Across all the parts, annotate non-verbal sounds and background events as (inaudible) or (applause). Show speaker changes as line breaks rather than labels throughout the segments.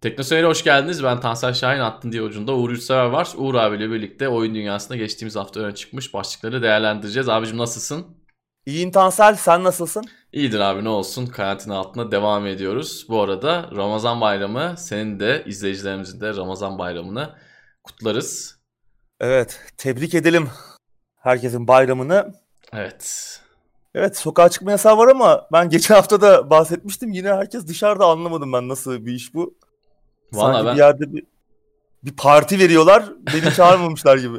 Teknoseyir'e hoş geldiniz. Ben Tansel Şahin attın diye ucunda Uğur Yurtsever var. Uğur abiyle birlikte oyun dünyasında geçtiğimiz hafta öne çıkmış başlıkları değerlendireceğiz. Abicim nasılsın?
İyiyim Tansel sen nasılsın?
İyidir abi ne olsun. Karantina altında devam ediyoruz. Bu arada Ramazan bayramı senin de izleyicilerimizin de Ramazan bayramını kutlarız.
Evet tebrik edelim herkesin bayramını.
Evet.
Evet sokağa çıkma yasağı var ama ben geçen hafta da bahsetmiştim. Yine herkes dışarıda anlamadım ben nasıl bir iş bu. Vallahi Sanki ben... bir yerde bir, bir parti veriyorlar. Beni (laughs) çağırmamışlar gibi.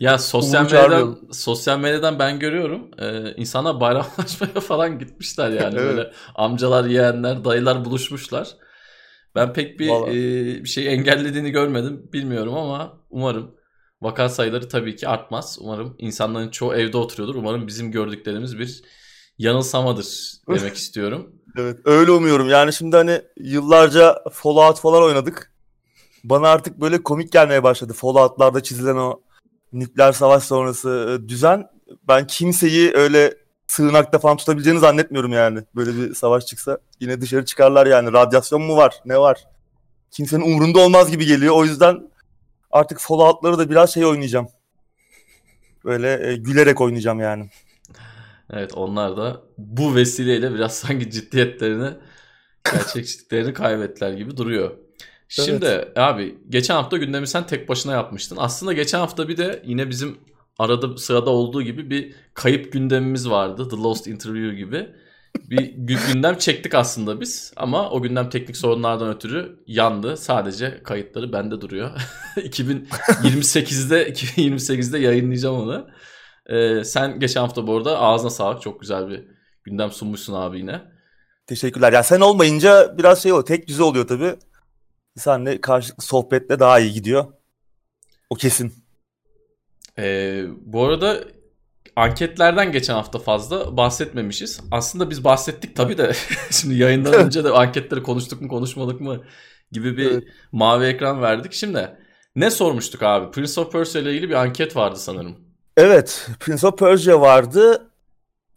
ya sosyal medyadan sosyal medyadan ben görüyorum. Ee, insanlar bayramlaşmaya (laughs) falan gitmişler yani evet. böyle amcalar, yeğenler, dayılar buluşmuşlar. Ben pek bir e, bir şey engellediğini görmedim. Bilmiyorum ama umarım vaka sayıları tabii ki artmaz. Umarım insanların çoğu evde oturuyordur. Umarım bizim gördüklerimiz bir yanılsamadır (laughs) demek istiyorum.
Evet öyle umuyorum. Yani şimdi hani yıllarca Fallout falan oynadık. Bana artık böyle komik gelmeye başladı. Fallout'larda çizilen o nükleer savaş sonrası e, düzen. Ben kimseyi öyle sığınakta falan tutabileceğini zannetmiyorum yani. Böyle bir savaş çıksa yine dışarı çıkarlar yani. Radyasyon mu var? Ne var? Kimsenin umurunda olmaz gibi geliyor. O yüzden artık Fallout'ları da biraz şey oynayacağım. Böyle e, gülerek oynayacağım yani.
Evet onlar da bu vesileyle biraz (laughs) sanki ciddiyetlerini, gerçekçiliklerini kaybettiler gibi duruyor. Şimdi evet. abi geçen hafta gündemi sen tek başına yapmıştın. Aslında geçen hafta bir de yine bizim arada sırada olduğu gibi bir kayıp gündemimiz vardı. The Lost Interview gibi. Bir gündem çektik aslında biz ama o gündem teknik sorunlardan ötürü yandı. Sadece kayıtları bende duruyor. (laughs) 2028'de 2028'de yayınlayacağım onu. Ee, sen geçen hafta bu arada ağzına sağlık. Çok güzel bir gündem sunmuşsun abi yine.
Teşekkürler. Ya sen olmayınca biraz şey oluyor. Tek düze oluyor tabii. Senle karşılıklı sohbetle daha iyi gidiyor. O kesin.
Ee, bu arada anketlerden geçen hafta fazla bahsetmemişiz. Aslında biz bahsettik tabii de (laughs) şimdi yayından önce de anketleri konuştuk mu konuşmadık mı gibi bir evet. mavi ekran verdik. Şimdi ne sormuştuk abi? Prince of Persia ile ilgili bir anket vardı sanırım.
Evet, Prince of Persia vardı.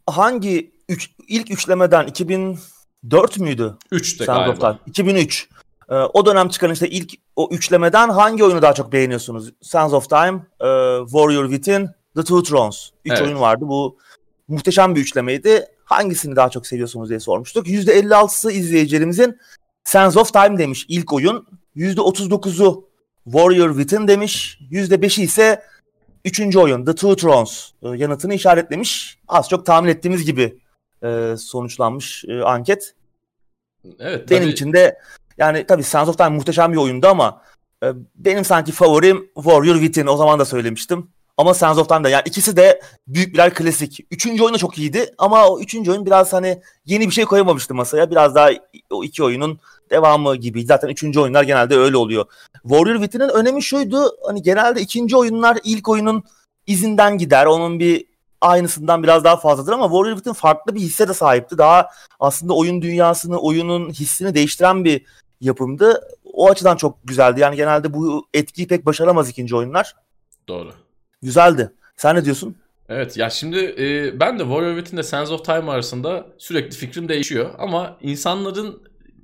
Hangi üç, ilk üçlemeden 2004 müydü?
3'te galiba.
2003. Ee, o dönem çıkan işte ilk o üçlemeden hangi oyunu daha çok beğeniyorsunuz? Sands of Time, e, Warrior Within, The Two Thrones. Üç evet. oyun vardı. Bu muhteşem bir üçlemeydi. Hangisini daha çok seviyorsunuz diye sormuştuk. %56'sı izleyicilerimizin Sands of Time demiş ilk oyun. %39'u Warrior Within demiş. %5'i ise Üçüncü oyun The Two Thrones e, yanıtını işaretlemiş. Az çok tahmin ettiğimiz gibi e, sonuçlanmış e, anket. Evet. Benim tabii... için de yani tabii Sands of Time muhteşem bir oyundu ama e, benim sanki favorim Warrior Within. O zaman da söylemiştim. Ama Sands of Time'da yani ikisi de büyük birer klasik. Üçüncü oyun çok iyiydi ama o üçüncü oyun biraz hani yeni bir şey koyamamıştı masaya. Biraz daha o iki oyunun devamı gibi. Zaten üçüncü oyunlar genelde öyle oluyor. Warrior Within'in önemi şuydu. Hani genelde ikinci oyunlar ilk oyunun izinden gider. Onun bir aynısından biraz daha fazladır ama Warrior Within farklı bir hisse de sahipti. Daha aslında oyun dünyasını, oyunun hissini değiştiren bir yapımdı. O açıdan çok güzeldi. Yani genelde bu etkiyi pek başaramaz ikinci oyunlar.
Doğru.
Güzeldi. Sen ne diyorsun?
Evet ya şimdi e, ben de Warrior Within ile Sands of Time arasında sürekli fikrim değişiyor. Ama insanların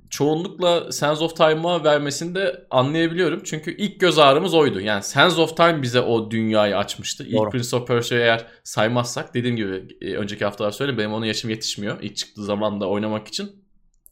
çoğunlukla Sands of Time'a vermesini de anlayabiliyorum. Çünkü ilk göz ağrımız oydu. Yani Sands of Time bize o dünyayı açmıştı. İlk Doğru. Prince of Persia'yı eğer saymazsak dediğim gibi e, önceki haftalar söyledim benim onun yaşım yetişmiyor. İlk çıktığı zaman da oynamak için.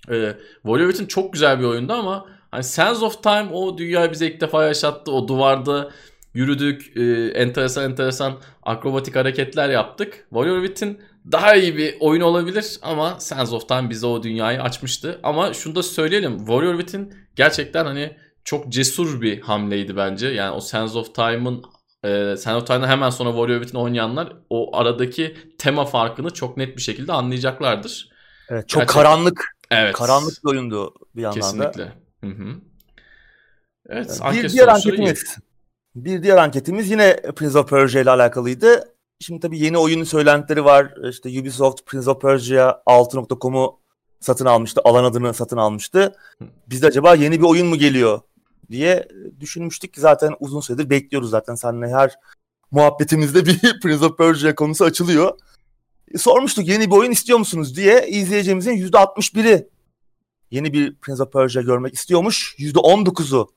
E, Warrior Within çok güzel bir oyundu ama hani Sands of Time o dünyayı bize ilk defa yaşattı. O duvarda yürüdük, e, enteresan enteresan akrobatik hareketler yaptık. Warrior Within daha iyi bir oyun olabilir ama Sands of Time bize o dünyayı açmıştı. Ama şunu da söyleyelim. Warrior Within gerçekten hani çok cesur bir hamleydi bence. Yani o Sands of Time'ın e, Sands of Time'dan hemen sonra Warrior Within oynayanlar o aradaki tema farkını çok net bir şekilde anlayacaklardır.
Evet, çok gerçekten... karanlık. Evet. Karanlık bir oyundu bir yandan
Kesinlikle. da. Kesinlikle. Hı hı.
Evet, bir diğer anketimiz. Bir diğer anketimiz yine Prince of Persia ile alakalıydı. Şimdi tabii yeni oyunun söylentileri var. İşte Ubisoft Prince of Persia 6.com'u satın almıştı. Alan adını satın almıştı. Biz de acaba yeni bir oyun mu geliyor diye düşünmüştük. Zaten uzun süredir bekliyoruz zaten. Seninle her muhabbetimizde (laughs) bir Prince of Persia konusu açılıyor. E, sormuştuk yeni bir oyun istiyor musunuz diye izleyicimizin %61'i yeni bir Prince of Persia görmek istiyormuş. %19'u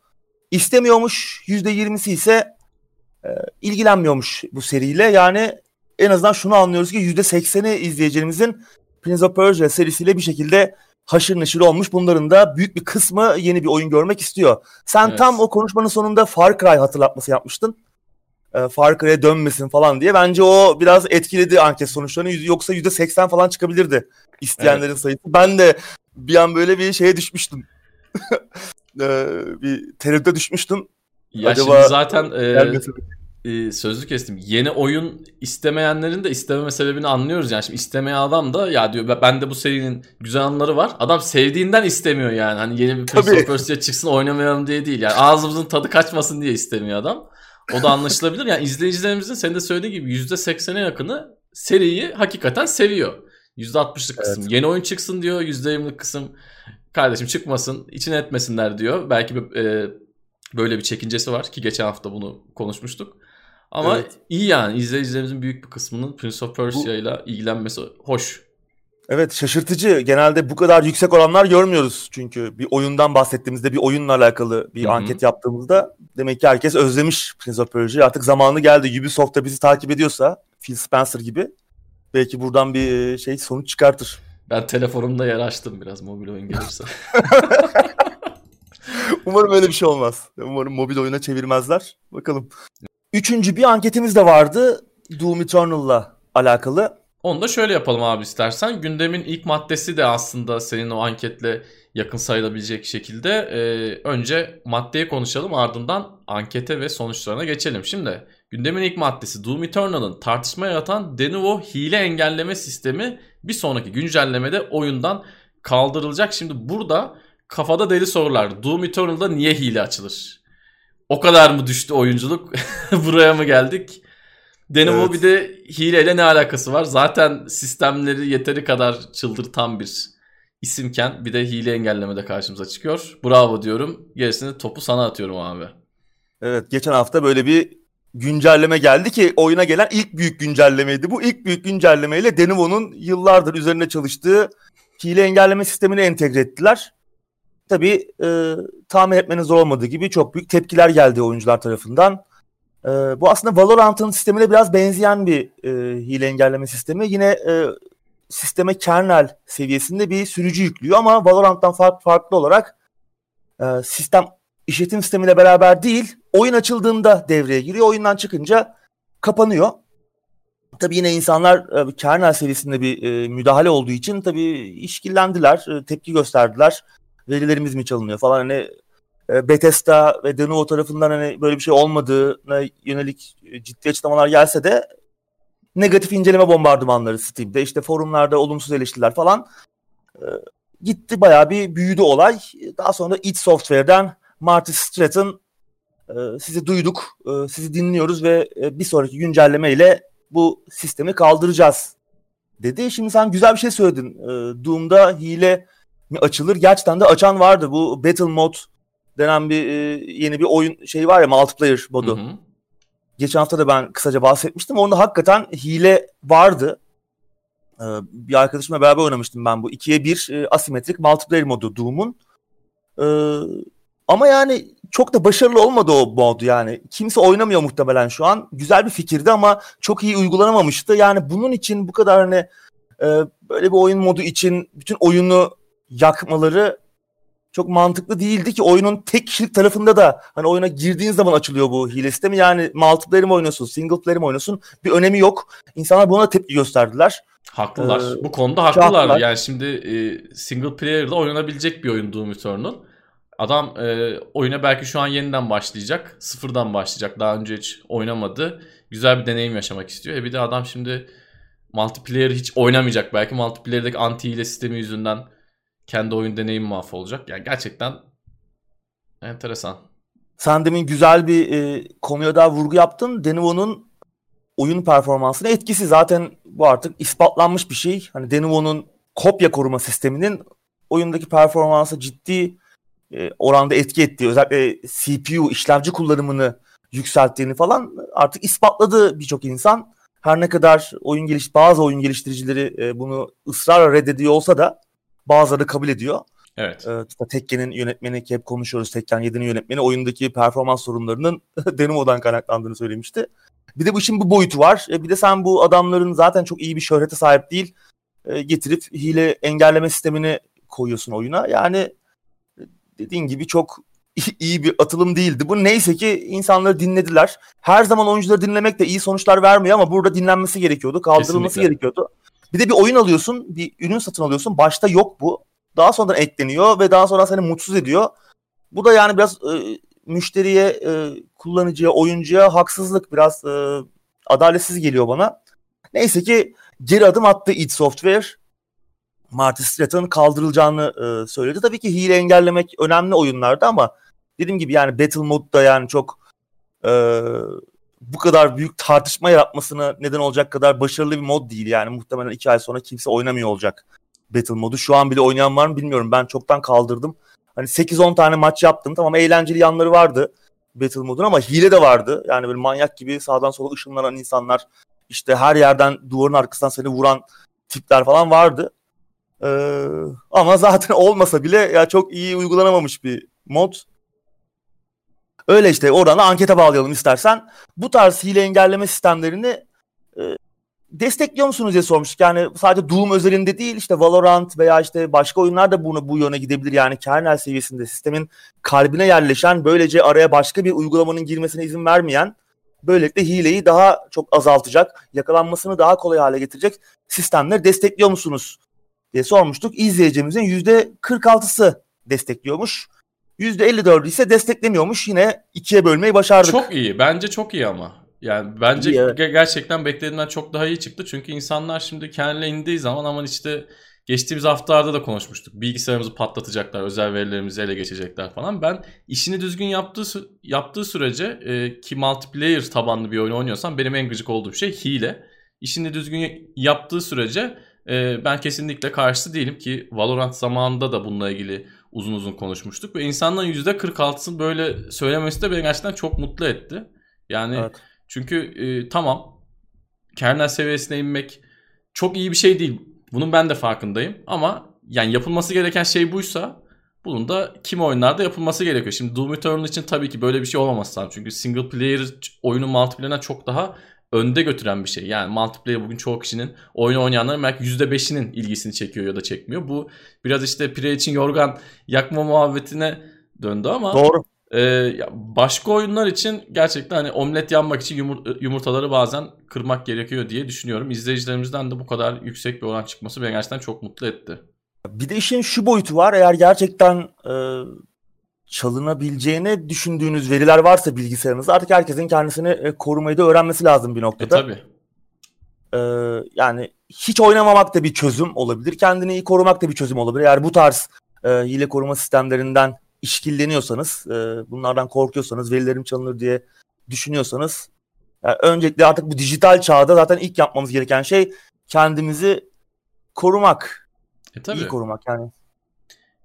istemiyormuş. %20'si ise e, ilgilenmiyormuş bu seriyle. Yani en azından şunu anlıyoruz ki %80'i izleyicilerimizin Prince of Persia serisiyle bir şekilde haşır neşir olmuş. Bunların da büyük bir kısmı yeni bir oyun görmek istiyor. Sen evet. tam o konuşmanın sonunda Far Cry hatırlatması yapmıştın. E, Far Cry'e dönmesin falan diye. Bence o biraz etkiledi anket sonuçlarını. Yoksa %80 falan çıkabilirdi isteyenlerin evet. sayısı. Ben de bir an böyle bir şeye düşmüştüm. (laughs) e, bir tereddüte düşmüştüm.
Ya Acaba şimdi zaten e, e, sözlü kestim. Yeni oyun istemeyenlerin de istememe sebebini anlıyoruz yani. Şimdi istemeyen adam da ya diyor ben de bu serinin güzel anları var. Adam sevdiğinden istemiyor yani. Hani yeni bir Prince of Persia çıksın oynamayalım diye değil. Yani ağzımızın tadı kaçmasın diye istemiyor adam. O da anlaşılabilir. Yani izleyicilerimizin senin de söylediği gibi %80'e yakını seriyi hakikaten seviyor. %60'lık kısım evet. yeni oyun çıksın diyor. %20'lik kısım kardeşim çıkmasın, içine etmesinler diyor. Belki bir, e, böyle bir çekincesi var ki geçen hafta bunu konuşmuştuk. Ama evet. iyi yani izleyicilerimizin büyük bir kısmının Prince of Persia ile ilgilenmesi hoş.
Evet şaşırtıcı. Genelde bu kadar yüksek oranlar görmüyoruz. Çünkü bir oyundan bahsettiğimizde bir oyunla alakalı bir Hı-hı. anket yaptığımızda demek ki herkes özlemiş Prince of Persia. Artık zamanı geldi. Ubisoft da bizi takip ediyorsa Phil Spencer gibi belki buradan bir şey sonuç çıkartır.
Ben telefonumda yer açtım biraz mobil oyun gelirse. (laughs) (laughs)
Umarım öyle bir şey olmaz. Umarım mobil oyuna çevirmezler. Bakalım. Üçüncü bir anketimiz de vardı. Doom Eternal'la alakalı.
Onu da şöyle yapalım abi istersen. Gündemin ilk maddesi de aslında senin o anketle yakın sayılabilecek şekilde. Ee, önce maddeyi konuşalım ardından ankete ve sonuçlarına geçelim. Şimdi gündemin ilk maddesi Doom Eternal'ın tartışma yaratan Denuvo hile engelleme sistemi bir sonraki güncellemede oyundan kaldırılacak. Şimdi burada kafada deli sorular. Doom Eternal'da niye hile açılır? O kadar mı düştü oyunculuk? (laughs) Buraya mı geldik? Denuvo evet. bir de hileyle ne alakası var? Zaten sistemleri yeteri kadar çıldırtan bir isimken bir de hile engellemede karşımıza çıkıyor. Bravo diyorum. Gerisini topu sana atıyorum abi.
Evet geçen hafta böyle bir güncelleme geldi ki oyuna gelen ilk büyük güncellemeydi. Bu ilk büyük güncellemeyle Denuvo'nun yıllardır üzerinde çalıştığı hile engelleme sistemini entegre ettiler. Tabii e, tahmin etmeniz zor olmadığı gibi çok büyük tepkiler geldi oyuncular tarafından. E, bu aslında Valorant'ın sistemine biraz benzeyen bir e, hile engelleme sistemi. Yine e, sisteme kernel seviyesinde bir sürücü yüklüyor ama Valorant'tan farklı, farklı olarak e, sistem işletim sistemiyle beraber değil, oyun açıldığında devreye giriyor. Oyundan çıkınca kapanıyor. Tabii yine insanlar e, kernel seviyesinde bir e, müdahale olduğu için tabii işkillendiler, e, tepki gösterdiler. Verilerimiz mi çalınıyor falan hani e, Bethesda ve Denuvo tarafından hani böyle bir şey olmadığına yönelik ciddi açıklamalar gelse de negatif inceleme bombardımanları Steam'de işte forumlarda olumsuz eleştiriler falan gitti bayağı bir büyüdü olay. Daha sonra id Software'den Marty Stratton sizi duyduk, e, sizi dinliyoruz ve e, bir sonraki güncelleme ile bu sistemi kaldıracağız dedi. Şimdi sen güzel bir şey söyledin. E, Doom'da hile açılır? Gerçekten de açan vardı. Bu Battle Mode denen bir e, yeni bir oyun şey var ya multiplayer modu. Hı hı. Geçen hafta da ben kısaca bahsetmiştim. Onda hakikaten hile vardı. Ee, bir arkadaşımla beraber oynamıştım ben bu. 2'ye 1 e, asimetrik multiplayer modu Doom'un. Ee, ama yani çok da başarılı olmadı o mod yani. Kimse oynamıyor muhtemelen şu an. Güzel bir fikirdi ama çok iyi uygulanamamıştı. Yani bunun için bu kadar hani e, böyle bir oyun modu için bütün oyunu yakmaları çok mantıklı değildi ki oyunun tek kişilik tarafında da hani oyuna girdiğin zaman açılıyor bu hile sistemi. Yani multiplayer mi oynuyorsun, single player mi oynuyorsun bir önemi yok. İnsanlar buna tepki gösterdiler.
Haklılar. Ee, Bu konuda haklılar. haklılar. Yani şimdi e, single player'da oynanabilecek bir oyun Doom Eternal. Adam e, oyuna belki şu an yeniden başlayacak. Sıfırdan başlayacak. Daha önce hiç oynamadı. Güzel bir deneyim yaşamak istiyor. E bir de adam şimdi multiplayer hiç oynamayacak. Belki multiplayer'deki anti hile sistemi yüzünden kendi oyun deneyimi mahvolacak. Yani gerçekten enteresan.
Sen demin güzel bir e, konuya daha vurgu yaptın. Denuvo'nun oyun performansına etkisi zaten bu artık ispatlanmış bir şey. Hani Denuvo'nun kopya koruma sisteminin oyundaki performansa ciddi e, oranda etki ettiği, özellikle CPU işlemci kullanımını yükselttiğini falan artık ispatladı birçok insan. Her ne kadar oyun geliş bazı oyun geliştiricileri e, bunu ısrarla reddediyor olsa da bazıları kabul ediyor.
Evet.
Ee, Tekken'in yönetmeni ki hep konuşuyoruz. Tekken 7'nin yönetmeni oyundaki performans sorunlarının (laughs) Denumo'dan kaynaklandığını söylemişti. Bir de bu işin bu boyutu var. E, bir de sen bu adamların zaten çok iyi bir şöhrete sahip değil. E, getirip hile engelleme sistemini koyuyorsun oyuna. Yani e, dediğin gibi çok (laughs) iyi bir atılım değildi. Bu neyse ki insanları dinlediler. Her zaman oyuncuları dinlemek de iyi sonuçlar vermiyor ama burada dinlenmesi gerekiyordu. Kaldırılması Kesinlikle. gerekiyordu. Bir de bir oyun alıyorsun, bir ürün satın alıyorsun. Başta yok bu. Daha sonradan ekleniyor ve daha sonra seni mutsuz ediyor. Bu da yani biraz e, müşteriye, e, kullanıcıya, oyuncuya haksızlık, biraz e, adaletsiz geliyor bana. Neyse ki geri adım attı id Software. Marty Stratton'ın kaldırılacağını e, söyledi. Tabii ki hile engellemek önemli oyunlarda ama dediğim gibi yani Battle Mode'da yani çok e, bu kadar büyük tartışma yaratmasına neden olacak kadar başarılı bir mod değil. Yani muhtemelen iki ay sonra kimse oynamıyor olacak Battle modu. Şu an bile oynayan var mı bilmiyorum. Ben çoktan kaldırdım. Hani 8-10 tane maç yaptım. Tamam eğlenceli yanları vardı Battle modun ama hile de vardı. Yani böyle manyak gibi sağdan sola ışınlanan insanlar işte her yerden duvarın arkasından seni vuran tipler falan vardı. Ee, ama zaten (laughs) olmasa bile ya çok iyi uygulanamamış bir mod. Öyle işte oradan da ankete bağlayalım istersen. Bu tarz hile engelleme sistemlerini e, destekliyor musunuz diye sormuştuk. Yani sadece Doom özelinde değil işte Valorant veya işte başka oyunlar da bunu bu yöne gidebilir. Yani kernel seviyesinde sistemin kalbine yerleşen böylece araya başka bir uygulamanın girmesine izin vermeyen böylelikle hileyi daha çok azaltacak, yakalanmasını daha kolay hale getirecek sistemleri destekliyor musunuz diye sormuştuk. İzleyicimizin %46'sı destekliyormuş. %54'ü ise desteklemiyormuş. Yine ikiye bölmeyi başardık.
Çok iyi. Bence çok iyi ama. Yani bence iyi, evet. gerçekten beklediğimden çok daha iyi çıktı. Çünkü insanlar şimdi kendine indiği zaman aman işte geçtiğimiz haftalarda da konuşmuştuk. Bilgisayarımızı patlatacaklar, özel verilerimizi ele geçecekler falan. Ben işini düzgün yaptığı yaptığı sürece e, ki multiplayer tabanlı bir oyun oynuyorsam benim en gıcık olduğum şey hile. İşini düzgün yaptığı sürece e, ben kesinlikle karşı değilim ki Valorant zamanında da bununla ilgili uzun uzun konuşmuştuk. Ve insanların %46'sını böyle söylemesi de beni gerçekten çok mutlu etti. Yani evet. çünkü e, tamam kernel seviyesine inmek çok iyi bir şey değil. Bunun ben de farkındayım. Ama yani yapılması gereken şey buysa bunun da kim oyunlarda yapılması gerekiyor. Şimdi Doom Eternal için tabii ki böyle bir şey olmaması lazım. Çünkü single player oyunu multiplayer'ına çok daha önde götüren bir şey. Yani multiplayer bugün çoğu kişinin oyun oynayanların belki %5'inin ilgisini çekiyor ya da çekmiyor. Bu biraz işte pire için yorgan yakma muhabbetine döndü ama
Doğru.
E, başka oyunlar için gerçekten hani omlet yanmak için yumur, yumurtaları bazen kırmak gerekiyor diye düşünüyorum. İzleyicilerimizden de bu kadar yüksek bir oran çıkması beni gerçekten çok mutlu etti.
Bir de işin şu boyutu var. Eğer gerçekten e, çalınabileceğini düşündüğünüz veriler varsa bilgisayarınızda artık herkesin kendisini e, korumayı da öğrenmesi lazım bir noktada.
E tabii.
Ee, yani hiç oynamamak da bir çözüm olabilir. Kendini iyi korumak da bir çözüm olabilir. Eğer bu tarz e, hile koruma sistemlerinden işkilleniyorsanız, e, bunlardan korkuyorsanız, verilerim çalınır diye düşünüyorsanız yani öncelikle artık bu dijital çağda zaten ilk yapmamız gereken şey kendimizi korumak.
E tabii.
İyi korumak yani.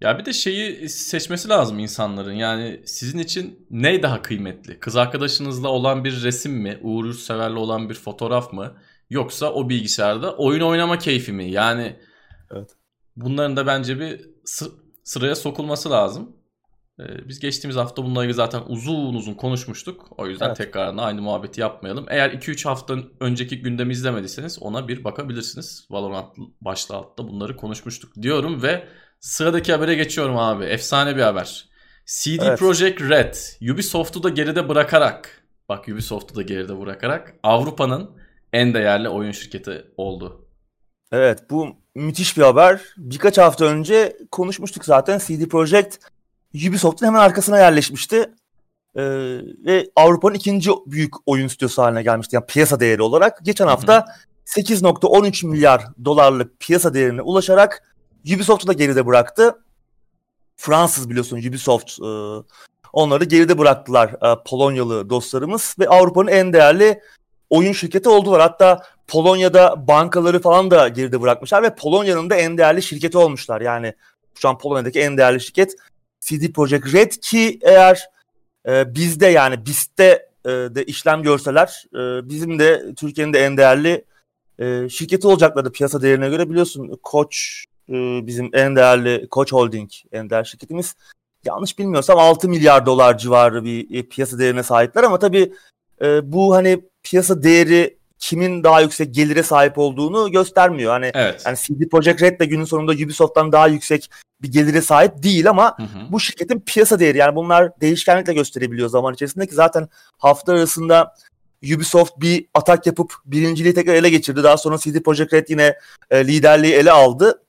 Ya bir de şeyi seçmesi lazım insanların. Yani sizin için ne daha kıymetli? Kız arkadaşınızla olan bir resim mi? Uğur Sever'le olan bir fotoğraf mı? Yoksa o bilgisayarda oyun oynama keyfi mi? Yani
evet.
bunların da bence bir sıraya sokulması lazım. Ee, biz geçtiğimiz hafta bununla ilgili zaten uzun uzun konuşmuştuk. O yüzden evet. tekrardan aynı muhabbeti yapmayalım. Eğer 2-3 hafta önceki gündemi izlemediyseniz ona bir bakabilirsiniz. Valorant başlığı altta bunları konuşmuştuk diyorum ve Sıradaki habere geçiyorum abi. Efsane bir haber. CD evet. Projekt Red Ubisoft'u da geride bırakarak bak Ubisoft'u da geride bırakarak Avrupa'nın en değerli oyun şirketi oldu.
Evet bu müthiş bir haber. Birkaç hafta önce konuşmuştuk zaten CD Projekt Ubisoft'un hemen arkasına yerleşmişti. Ee, ve Avrupa'nın ikinci büyük oyun stüdyosu haline gelmişti. Yani piyasa değeri olarak. Geçen hafta 8.13 milyar dolarlık piyasa değerine ulaşarak Ubisoft'u da geride bıraktı. Fransız biliyorsun Ubisoft e, onları geride bıraktılar e, Polonyalı dostlarımız ve Avrupa'nın en değerli oyun şirketi oldular. Hatta Polonya'da bankaları falan da geride bırakmışlar ve Polonya'nın da en değerli şirketi olmuşlar. Yani şu an Polonya'daki en değerli şirket CD Projekt Red ki eğer e, bizde yani BIST'te e, de işlem görseler e, bizim de Türkiye'nin de en değerli e, şirketi olacaklardı piyasa değerine göre biliyorsun Koç e, bizim en değerli Koç Holding, en değerli şirketimiz. Yanlış bilmiyorsam 6 milyar dolar civarı bir e, piyasa değerine sahipler ama tabii e, bu hani piyasa değeri kimin daha yüksek gelire sahip olduğunu göstermiyor. Hani evet. yani CD Projekt Red de günün sonunda Ubisoft'tan daha yüksek bir gelire sahip değil ama hı hı. bu şirketin piyasa değeri yani bunlar değişkenlikle gösterebiliyor zaman içerisinde ki zaten hafta arasında Ubisoft bir atak yapıp birinciliği tekrar ele geçirdi. Daha sonra CD Projekt Red yine e, liderliği ele aldı.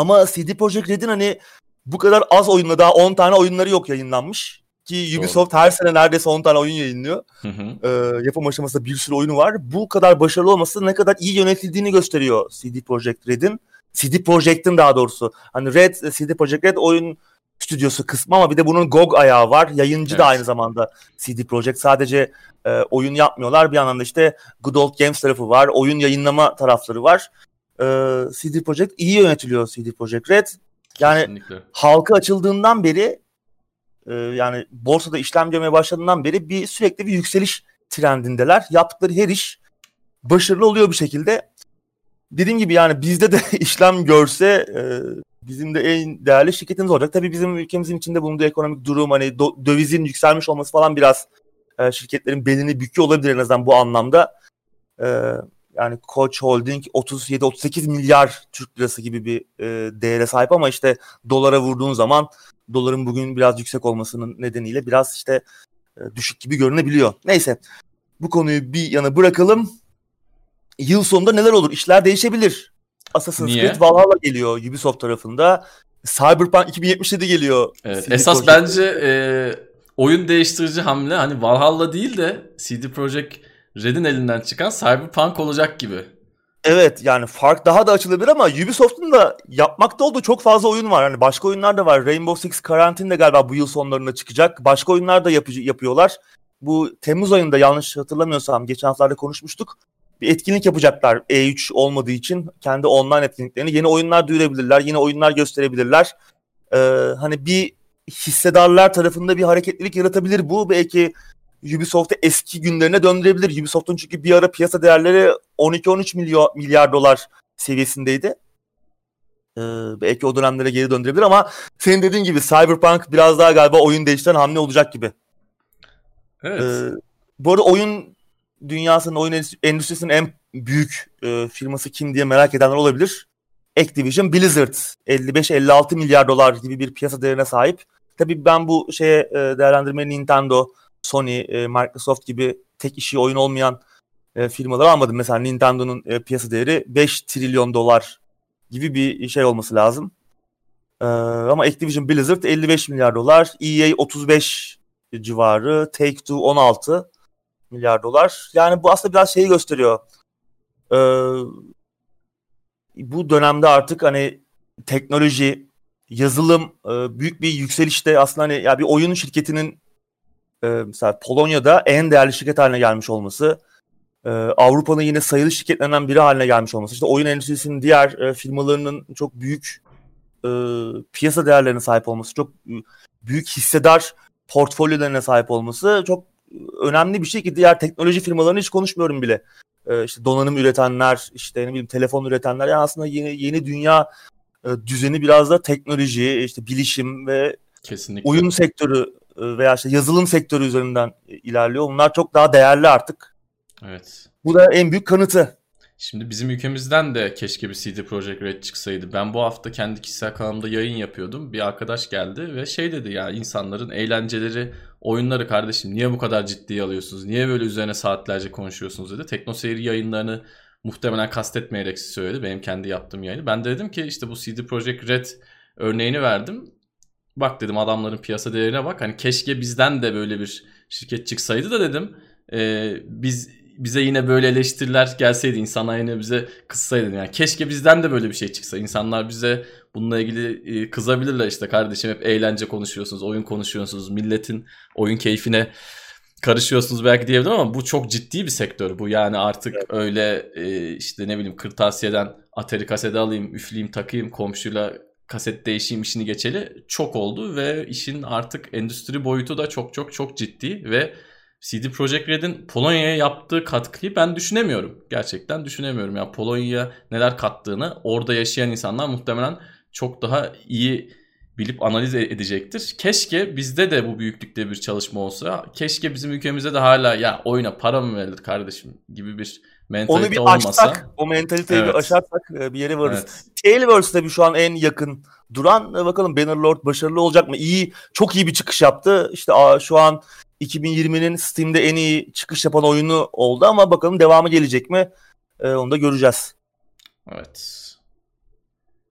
Ama CD Projekt Red'in hani bu kadar az oyunla daha 10 tane oyunları yok yayınlanmış. Ki Ubisoft Doğru. her sene neredeyse 10 tane oyun yayınlıyor. Hı hı. Ee, yapım aşamasında bir sürü oyunu var. Bu kadar başarılı olması ne kadar iyi yönetildiğini gösteriyor CD Projekt Red'in. CD Projekt'in daha doğrusu. Hani Red, CD Projekt Red oyun stüdyosu kısmı ama bir de bunun GOG ayağı var. Yayıncı evet. da aynı zamanda CD Projekt. Sadece e, oyun yapmıyorlar. Bir yandan da işte Good Old Games tarafı var. Oyun yayınlama tarafları var. E, CD Projekt iyi yönetiliyor CD Projekt Red. Yani Kesinlikle. halka açıldığından beri e, yani borsada işlem görmeye başladığından beri bir sürekli bir yükseliş trendindeler. Yaptıkları her iş başarılı oluyor bir şekilde. Dediğim gibi yani bizde de (laughs) işlem görse e, bizim de en değerli şirketimiz olacak. Tabii bizim ülkemizin içinde bulunduğu ekonomik durum hani do, dövizin yükselmiş olması falan biraz e, şirketlerin belini büküyor olabilir en azından bu anlamda. E, yani Koç Holding 37-38 milyar Türk lirası gibi bir e, değere sahip ama işte dolara vurduğun zaman doların bugün biraz yüksek olmasının nedeniyle biraz işte e, düşük gibi görünebiliyor. Neyse bu konuyu bir yana bırakalım. Yıl sonunda neler olur? İşler değişebilir. Assassin's Niye? Creed Valhalla geliyor Ubisoft tarafında. Cyberpunk 2077 geliyor.
Evet, esas Project. bence e, oyun değiştirici hamle hani Valhalla değil de CD Projekt Red'in elinden çıkan Cyberpunk olacak gibi.
Evet yani fark daha da açılabilir ama Ubisoft'un da yapmakta olduğu çok fazla oyun var. Hani başka oyunlar da var. Rainbow Six Quarantine de galiba bu yıl sonlarında çıkacak. Başka oyunlar da yapı- yapıyorlar. Bu Temmuz ayında yanlış hatırlamıyorsam geçen haftalarda konuşmuştuk. Bir etkinlik yapacaklar E3 olmadığı için. Kendi online etkinliklerini. Yeni oyunlar duyurabilirler. Yeni oyunlar gösterebilirler. Ee, hani bir hissedarlar tarafında bir hareketlilik yaratabilir bu. Belki Ubisoft'u eski günlerine döndürebilir. Ubisoft'un çünkü bir ara piyasa değerleri 12-13 milyar, milyar dolar seviyesindeydi. Ee, belki o dönemlere geri döndürebilir ama senin dediğin gibi Cyberpunk biraz daha galiba oyun değiştiren hamle olacak gibi. Evet. Ee, bu arada oyun dünyasının, oyun endüstrisinin en büyük e, firması kim diye merak edenler olabilir. Activision Blizzard 55-56 milyar dolar gibi bir piyasa değerine sahip. Tabii ben bu şeye e, değerlendirmeyi Nintendo, Sony, e, Microsoft gibi tek işi oyun olmayan e, firmaları almadım. Mesela Nintendo'nun e, piyasa değeri 5 trilyon dolar gibi bir şey olması lazım. E, ama Activision Blizzard 55 milyar dolar, EA 35 civarı, Take-Two 16 milyar dolar. Yani bu aslında biraz şeyi gösteriyor. E, bu dönemde artık hani teknoloji, yazılım büyük bir yükselişte aslında hani ya bir oyun şirketinin e, mesela Polonya'da en değerli şirket haline gelmiş olması, e, Avrupa'nın yine sayılı şirketlerinden biri haline gelmiş olması, işte oyun endüstrisinin diğer e, firmalarının çok büyük e, piyasa değerlerine sahip olması, çok büyük hissedar portfolyolarına sahip olması çok önemli bir şey ki diğer teknoloji firmalarını hiç konuşmuyorum bile. E, işte donanım üretenler, işte ne bileyim telefon üretenler yani aslında yeni yeni dünya e, düzeni biraz da teknoloji, işte bilişim ve Kesinlikle. oyun sektörü veya işte yazılım sektörü üzerinden ilerliyor. Bunlar çok daha değerli artık.
Evet.
Bu da en büyük kanıtı.
Şimdi bizim ülkemizden de keşke bir CD Projekt Red çıksaydı. Ben bu hafta kendi kişisel kanalımda yayın yapıyordum. Bir arkadaş geldi ve şey dedi ya insanların eğlenceleri, oyunları kardeşim niye bu kadar ciddiye alıyorsunuz? Niye böyle üzerine saatlerce konuşuyorsunuz dedi. Tekno Seyir yayınlarını muhtemelen kastetmeyerek söyledi. Benim kendi yaptığım yayını. Ben de dedim ki işte bu CD Projekt Red örneğini verdim. Bak dedim adamların piyasa değerine bak. Hani keşke bizden de böyle bir şirket çıksaydı da dedim. E, biz bize yine böyle eleştiriler gelseydi insanlar yine bize kızsaydı. Yani keşke bizden de böyle bir şey çıksa. İnsanlar bize bununla ilgili e, kızabilirler işte kardeşim hep eğlence konuşuyorsunuz, oyun konuşuyorsunuz, milletin oyun keyfine karışıyorsunuz belki diyebilirim ama bu çok ciddi bir sektör bu. Yani artık evet. öyle e, işte ne bileyim kırtasiyeden Atari kaseti alayım, üfleyeyim, takayım, komşuyla kaset değişim işini geçeli çok oldu ve işin artık endüstri boyutu da çok çok çok ciddi ve CD Projekt Red'in Polonya'ya yaptığı katkıyı ben düşünemiyorum. Gerçekten düşünemiyorum. Yani Polonya'ya neler kattığını orada yaşayan insanlar muhtemelen çok daha iyi bilip analiz e- edecektir. Keşke bizde de bu büyüklükte bir çalışma olsa. Keşke bizim ülkemizde de hala ya oyuna para mı verilir kardeşim gibi bir mentalite
Onu bir
olmasa.
aşsak, o mentaliteyi
Evet.
bir aşarsak e, bir yere varırız.
Evet.
Tailverse tabii şu an en yakın duran. E, Bakalım Bannerlord başarılı olacak mı? İyi, çok iyi bir çıkış yaptı. İşte şu an 2020'nin Steam'de en iyi çıkış yapan oyunu oldu ama bakalım devamı gelecek mi? E, onu da göreceğiz.
Evet.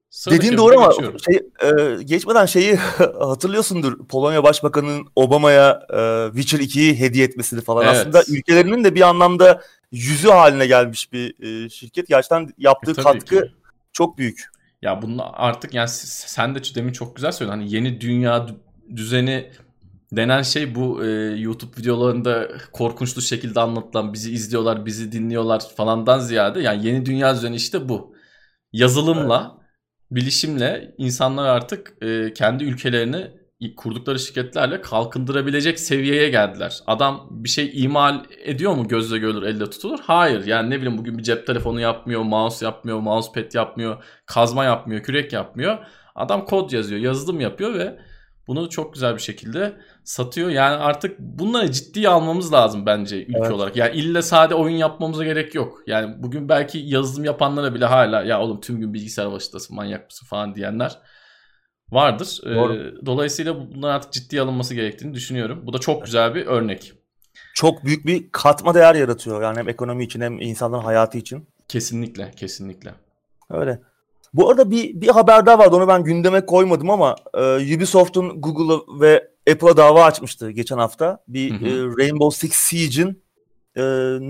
Sıradaki
Dediğin doğru ama şey, e, geçmeden şeyi (laughs) hatırlıyorsundur. Polonya Başbakanı'nın Obama'ya e, Witcher 2'yi hediye etmesini falan.
Evet.
Aslında ülkelerinin de bir anlamda yüzü haline gelmiş bir e, şirket. Gerçekten yaptığı
E,
katkı
ki.
çok büyük.
Ya bunun artık yani sen de demin çok güzel söyledin. Hani yeni dünya dü- düzeni denen şey bu e, YouTube videolarında korkunçlu şekilde anlatılan bizi izliyorlar, bizi dinliyorlar falandan ziyade yani yeni dünya düzeni işte bu. Yazılımla, bilişimle insanlar artık e, kendi ülkelerini kurdukları şirketlerle kalkındırabilecek seviyeye geldiler. Adam bir şey imal ediyor mu gözle görülür, elle tutulur? Hayır. Yani ne bileyim bugün bir cep telefonu yapmıyor, mouse yapmıyor, mousepad yapmıyor, kazma yapmıyor, kürek yapmıyor. Adam kod yazıyor, yazılım yapıyor ve bunu çok güzel bir şekilde satıyor. Yani artık bunları ciddiye almamız lazım bence ülke
Evet.
olarak. Yani ille sade oyun yapmamıza gerek yok. Yani bugün belki yazılım yapanlara bile hala ya oğlum tüm gün bilgisayar başındasın manyak mısın falan diyenler vardır. Ee,
Doğru.
dolayısıyla bunlar artık ciddiye alınması gerektiğini düşünüyorum. Bu da çok güzel bir örnek.
Çok büyük bir katma değer yaratıyor. Yani hem ekonomi için hem insanların hayatı için.
Kesinlikle, kesinlikle.
Öyle. Bu arada bir, bir haber daha vardı. Onu ben gündeme koymadım ama e, Ubisoft'un Google'a ve Apple'a dava açmıştı geçen hafta. Bir
Hı hı.
e, Rainbow Six Siege'in e,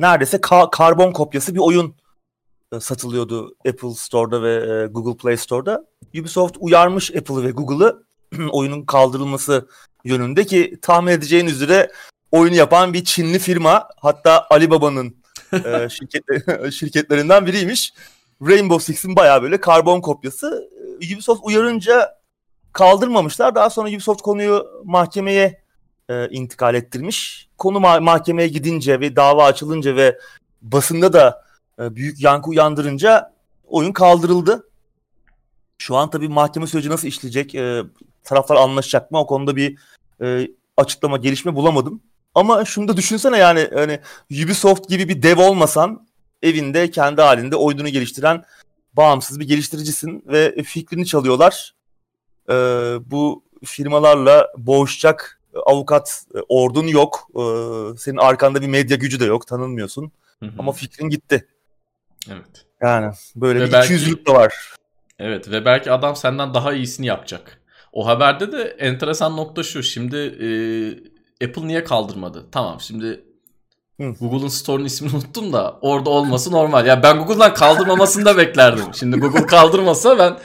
neredeyse ka- karbon kopyası bir oyun satılıyordu Apple Store'da ve e, Google Play Store'da. Ubisoft uyarmış Apple'ı ve Google'ı (clears throat) oyunun kaldırılması yönünde ki tahmin edeceğin üzere oyunu yapan bir Çinli firma hatta Alibaba'nın e, (laughs) şirket, (laughs) şirketlerinden biriymiş. Rainbow Six'in bayağı böyle karbon kopyası. Ubisoft uyarınca kaldırmamışlar. Daha sonra Ubisoft konuyu mahkemeye e, intikal ettirmiş. Konu ma- mahkemeye gidince ve dava açılınca ve basında da e, büyük yankı uyandırınca oyun kaldırıldı. Şu an tabii mahkeme süreci nasıl işleyecek? E, taraflar anlaşacak mı? O konuda bir e, açıklama, gelişme bulamadım. Ama şunu da düşünsene yani hani Ubisoft gibi bir dev olmasan evinde kendi halinde oyununu geliştiren bağımsız bir geliştiricisin ve fikrini çalıyorlar. Ee, bu firmalarla boğuşacak avukat e, ordun yok. Ee, senin arkanda bir medya gücü de yok. Tanınmıyorsun.
Hı hı.
Ama fikrin gitti.
Evet.
Yani böyle
Ve
bir
belki-
ikiyüzlülük de var.
Evet ve belki adam senden daha iyisini yapacak. O haberde de enteresan nokta şu. Şimdi e, Apple niye kaldırmadı? Tamam şimdi. Google'ın store'un ismini unuttum da orada olması normal. Ya ben Google'dan kaldırmamasını da beklerdim. Şimdi Google kaldırmasa ben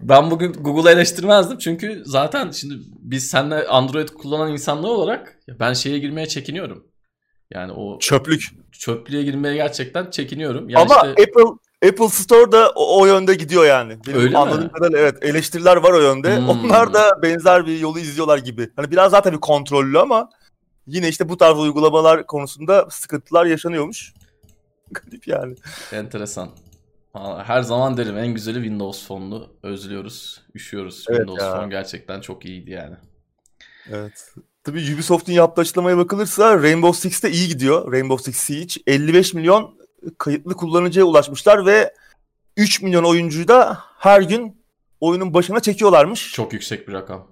ben bugün Google'ı eleştirmezdim. Çünkü zaten şimdi biz seninle Android kullanan insanlar olarak ben şeye girmeye çekiniyorum. Yani o
Çöplük.
çöplüğe girmeye gerçekten çekiniyorum. Yani
Ama
işte-
Apple Apple Store da o, o yönde gidiyor yani. Benim
Öyle mi?
anladığım kadarıyla evet eleştiriler var o yönde.
Hmm.
Onlar da benzer bir yolu izliyorlar gibi. Hani biraz daha tabii kontrollü ama yine işte bu tarz uygulamalar konusunda sıkıntılar yaşanıyormuş. (laughs) Garip yani.
Enteresan. Vallahi Her zaman derim en güzeli Windows Phone'lu. Özlüyoruz, üşüyoruz.
Evet
Windows
ya.
Phone gerçekten çok iyiydi yani.
Evet. Tabii Ubisoft'un yaptığı açıklamaya bakılırsa Rainbow Six de iyi gidiyor. Rainbow Six Siege 55 milyon kayıtlı kullanıcıya ulaşmışlar ve 3 milyon oyuncuyu da her gün oyunun başına çekiyorlarmış.
Çok yüksek bir rakam.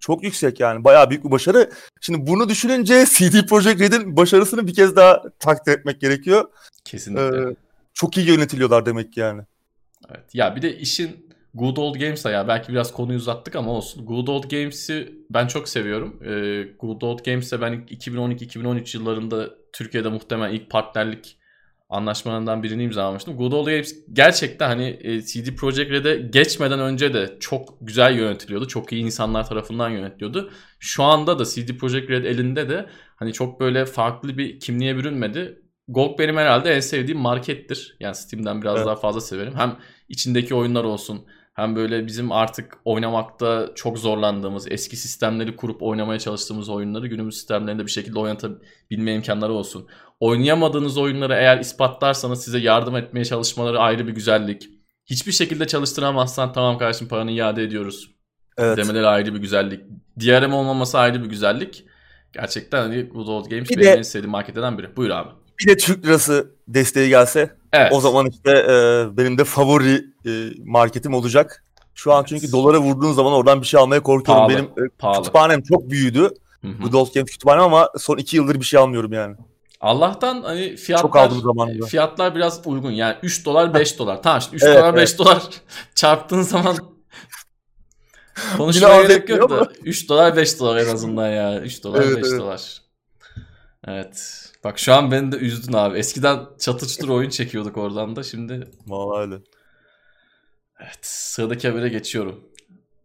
Çok yüksek yani. Bayağı büyük bir başarı. Şimdi bunu düşününce (laughs) CD Projekt Red'in başarısını bir kez daha takdir etmek gerekiyor.
Kesinlikle.
Ee, çok iyi yönetiliyorlar demek ki yani.
Evet. Ya bir de işin Good Old Games'a ya belki biraz konuyu uzattık ama olsun. Good Old Games'i ben çok seviyorum. Ee, Good Old Games'e ben 2012-2013 yıllarında Türkiye'de muhtemelen ilk partnerlik anlaşmalarından birini imzalamıştım. Good Old Games gerçekten hani e, CD Projekt Red'e geçmeden önce de çok güzel yönetiliyordu. Çok iyi insanlar tarafından yönetiliyordu. Şu anda da CD Projekt Red elinde de hani çok böyle farklı bir kimliğe bürünmedi. GOG benim herhalde en sevdiğim markettir. Yani Steam'den biraz
Evet.
daha fazla severim. Hem içindeki oyunlar olsun, hem böyle bizim artık oynamakta çok zorlandığımız, eski sistemleri kurup oynamaya çalıştığımız oyunları günümüz sistemlerinde bir şekilde oynatabilme imkanları olsun. Oynayamadığınız oyunları eğer ispatlarsanız size yardım etmeye çalışmaları ayrı bir güzellik. Hiçbir şekilde çalıştıramazsan tamam kardeşim paranı iade ediyoruz. Evet. Demeleri ayrı bir güzellik. DRM olmaması ayrı bir güzellik. Gerçekten hani Good Old Games bir benim de, en sevdiğim marketlerden biri. Buyur abi.
Bir de Türk lirası desteği gelse evet. o zaman işte e, benim de favori e, marketim olacak. Şu an evet. çünkü dolara vurduğun zaman oradan bir şey almaya korkuyorum. Pahalı, benim e, pahalı. kütüphanem çok büyüdü. Hı-hı. Old Games kütüphanem ama son iki yıldır bir şey almıyorum yani.
Allah'tan hani fiyatlar Çok aldım zamanında. fiyatlar biraz uygun. Yani 3 dolar 5 (laughs) dolar. Tamam işte 3 evet, dolar 5 evet. dolar (laughs) çarptığın zaman (laughs) konuşmaya gerek yok da 3 dolar 5 dolar en azından ya. 3 dolar evet, 5 evet. dolar. Evet. Bak şu an beni de üzdün abi. Eskiden çatır çutur oyun çekiyorduk oradan da şimdi.
Vallahi öyle.
Evet sıradaki habere geçiyorum.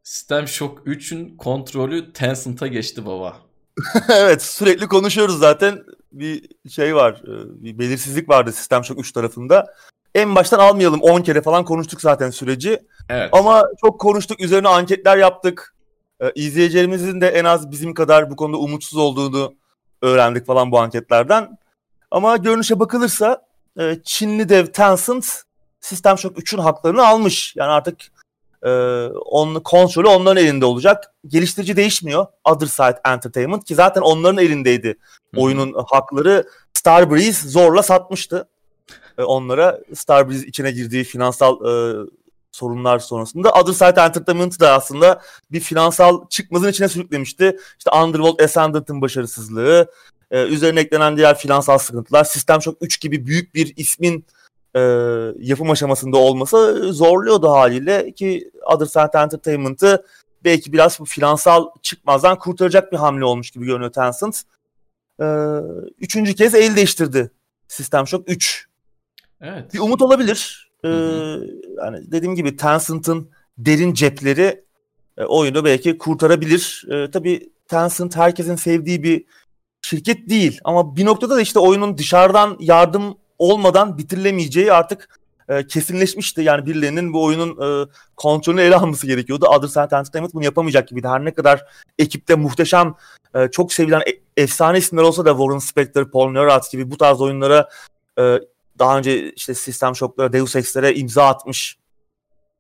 System Shock 3'ün kontrolü Tencent'a geçti baba. (laughs)
evet sürekli konuşuyoruz zaten. Bir şey var, e, bir belirsizlik vardı Sistem Shock 3 tarafında. En baştan almayalım 10 kere falan konuştuk zaten süreci. Evet. Ama çok konuştuk, üzerine anketler yaptık. Ee, izleyicilerimizin de en az bizim kadar bu konuda umutsuz olduğunu öğrendik falan bu anketlerden. Ama görünüşe bakılırsa e, Çinli dev Tencent Sistem Shock 3'ün haklarını almış. Yani artık e, onun kontrolü onların elinde olacak. Geliştirici değişmiyor. Other Side Entertainment ki zaten onların elindeydi Hı-hı. oyunun hakları. Starbreeze zorla satmıştı e, onlara. Starbreeze içine girdiği finansal e, sorunlar sonrasında. Other Side Entertainment da aslında bir finansal çıkmazın içine sürüklemişti. İşte Underworld Ascendant'ın başarısızlığı, e, üzerine eklenen diğer finansal sıkıntılar, System Shock 3 gibi büyük bir ismin e, yapım aşamasında olması zorluyordu haliyle ki Other Side Entertainment'ı belki biraz bu finansal çıkmazdan kurtaracak bir hamle olmuş gibi görünüyor Tencent. E, üçüncü kez el değiştirdi System Shock 3. Evet. Bir umut olabilir. Ee, yani dediğim gibi Tencent'ın derin cepleri e, oyunu belki kurtarabilir. E, tabii Tencent herkesin sevdiği bir şirket değil ama bir noktada da işte oyunun dışarıdan yardım olmadan bitirilemeyeceği artık e, kesinleşmişti. Yani birilerinin bu oyunun e, kontrolünü ele alması gerekiyordu. Other Side Entertainment bunu yapamayacak gibiydi. Her ne kadar ekipte muhteşem, e, çok sevilen e, efsane isimler olsa da Warren Spector, Paul Neurath gibi bu tarz oyunlara e, daha önce işte System Shock'lara, Deus Ex'lere imza atmış.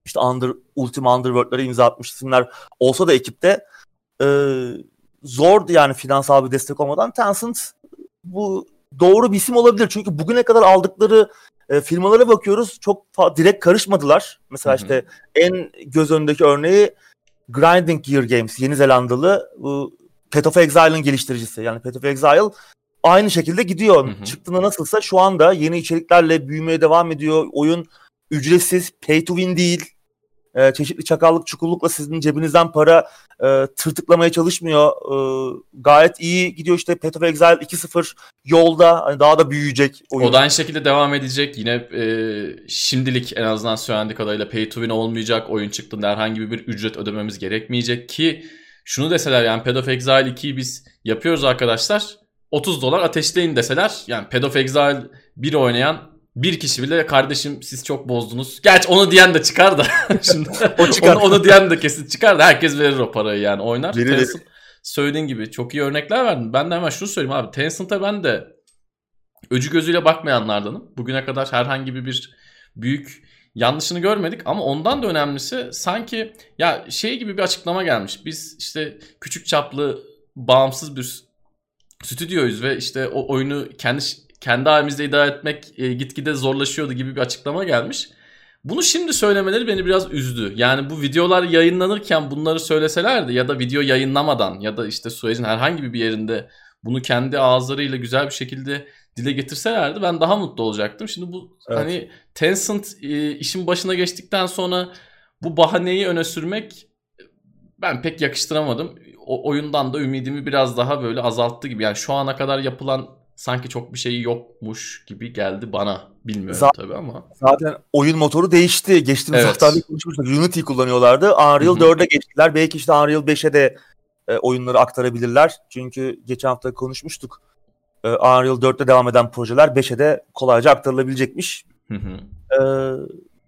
İşte Under, Ultima Underworld'lara imza atmış isimler olsa da ekipte e, zordu yani finansal bir destek olmadan. Tencent bu doğru bir isim olabilir. Çünkü bugüne kadar aldıkları e, firmalara bakıyoruz. Çok direkt karışmadılar. Mesela Hı-hı. işte en göz önündeki örneği Grinding Gear Games, Yeni Zelandalı bu Path of Exile'ın geliştiricisi. Yani Path of Exile aynı şekilde gidiyor. Hı hı. Çıktığında nasılsa şu anda yeni içeriklerle büyümeye devam ediyor. Oyun ücretsiz, pay to win değil. Ee, çeşitli çakallık, çukullukla sizin cebinizden para e, tırtıklamaya çalışmıyor. E, gayet iyi gidiyor işte Path of Exile 2.0 yolda hani daha da büyüyecek
oyun. O da aynı şekilde devam edecek. Yine e, şimdilik en azından söylendiği kadarıyla pay to win olmayacak. Oyun çıktığında herhangi bir ücret ödememiz gerekmeyecek ki şunu deseler yani Path of Exile 2'yi biz yapıyoruz arkadaşlar 30 dolar ateşleyin deseler yani Path of Exile 1 oynayan bir kişi bile kardeşim siz çok bozdunuz. Gerçi onu diyen de çıkar da. (laughs) Şimdi o çıkar. Onu, onu diyen de kesin çıkar da herkes verir o parayı yani oynar. Tencent söylediğin gibi çok iyi örnekler verdin. Ben de hemen şunu söyleyeyim abi. Tencent'a ben de öcü gözüyle bakmayanlardanım. Bugüne kadar herhangi bir büyük yanlışını görmedik ama ondan da önemlisi sanki ya şey gibi bir açıklama gelmiş. Biz işte küçük çaplı bağımsız bir stüdyoyuz ve işte o oyunu kendi kendi halimizde idare etmek e, gitgide zorlaşıyordu gibi bir açıklama gelmiş. Bunu şimdi söylemeleri beni biraz üzdü. Yani bu videolar yayınlanırken bunları söyleselerdi ya da video yayınlamadan ya da işte sürecin herhangi bir yerinde bunu kendi ağızlarıyla güzel bir şekilde dile getirselerdi ben daha mutlu olacaktım. Şimdi bu evet. hani Tencent e, işin başına geçtikten sonra bu bahaneyi öne sürmek ben pek yakıştıramadım. O oyundan da ümidimi biraz daha böyle azalttı gibi. Yani şu ana kadar yapılan sanki çok bir şey yokmuş gibi geldi bana. Bilmiyorum zaten, tabii ama.
Zaten oyun motoru değişti. Geçtiğimiz evet. haftalarda konuşmuştuk. Unity kullanıyorlardı. Unreal 4'e geçtiler. Belki işte Unreal 5'e de e, oyunları aktarabilirler. Çünkü geçen hafta konuşmuştuk. E, Unreal 4'te devam eden projeler 5'e de kolayca aktarılabilecekmiş. Hı hı. E,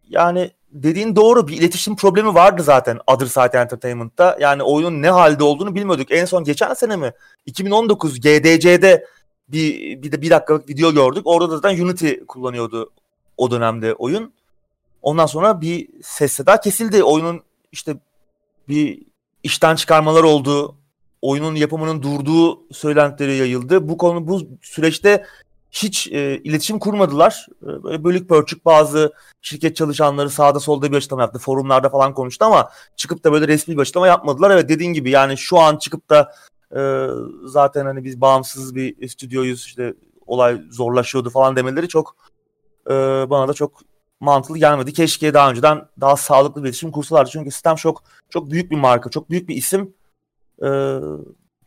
yani dediğin doğru bir iletişim problemi vardı zaten Other Side Entertainment'ta. Yani oyunun ne halde olduğunu bilmiyorduk. En son geçen sene mi? 2019 GDC'de bir bir de bir dakikalık video gördük. Orada da zaten Unity kullanıyordu o dönemde oyun. Ondan sonra bir ses seda kesildi. Oyunun işte bir işten çıkarmalar oldu. Oyunun yapımının durduğu söylentileri yayıldı. Bu konu bu süreçte hiç e, iletişim kurmadılar. E, böyle bölük pörçük bazı şirket çalışanları sağda solda bir açıklama yaptı. Forumlarda falan konuştu ama çıkıp da böyle resmi bir açıklama yapmadılar. Evet dediğin gibi yani şu an çıkıp da e, zaten hani biz bağımsız bir stüdyoyuz işte olay zorlaşıyordu falan demeleri çok e, bana da çok mantıklı gelmedi. Keşke daha önceden daha sağlıklı bir iletişim kursalardı. Çünkü Sistem Shock çok büyük bir marka, çok büyük bir isim. Ee,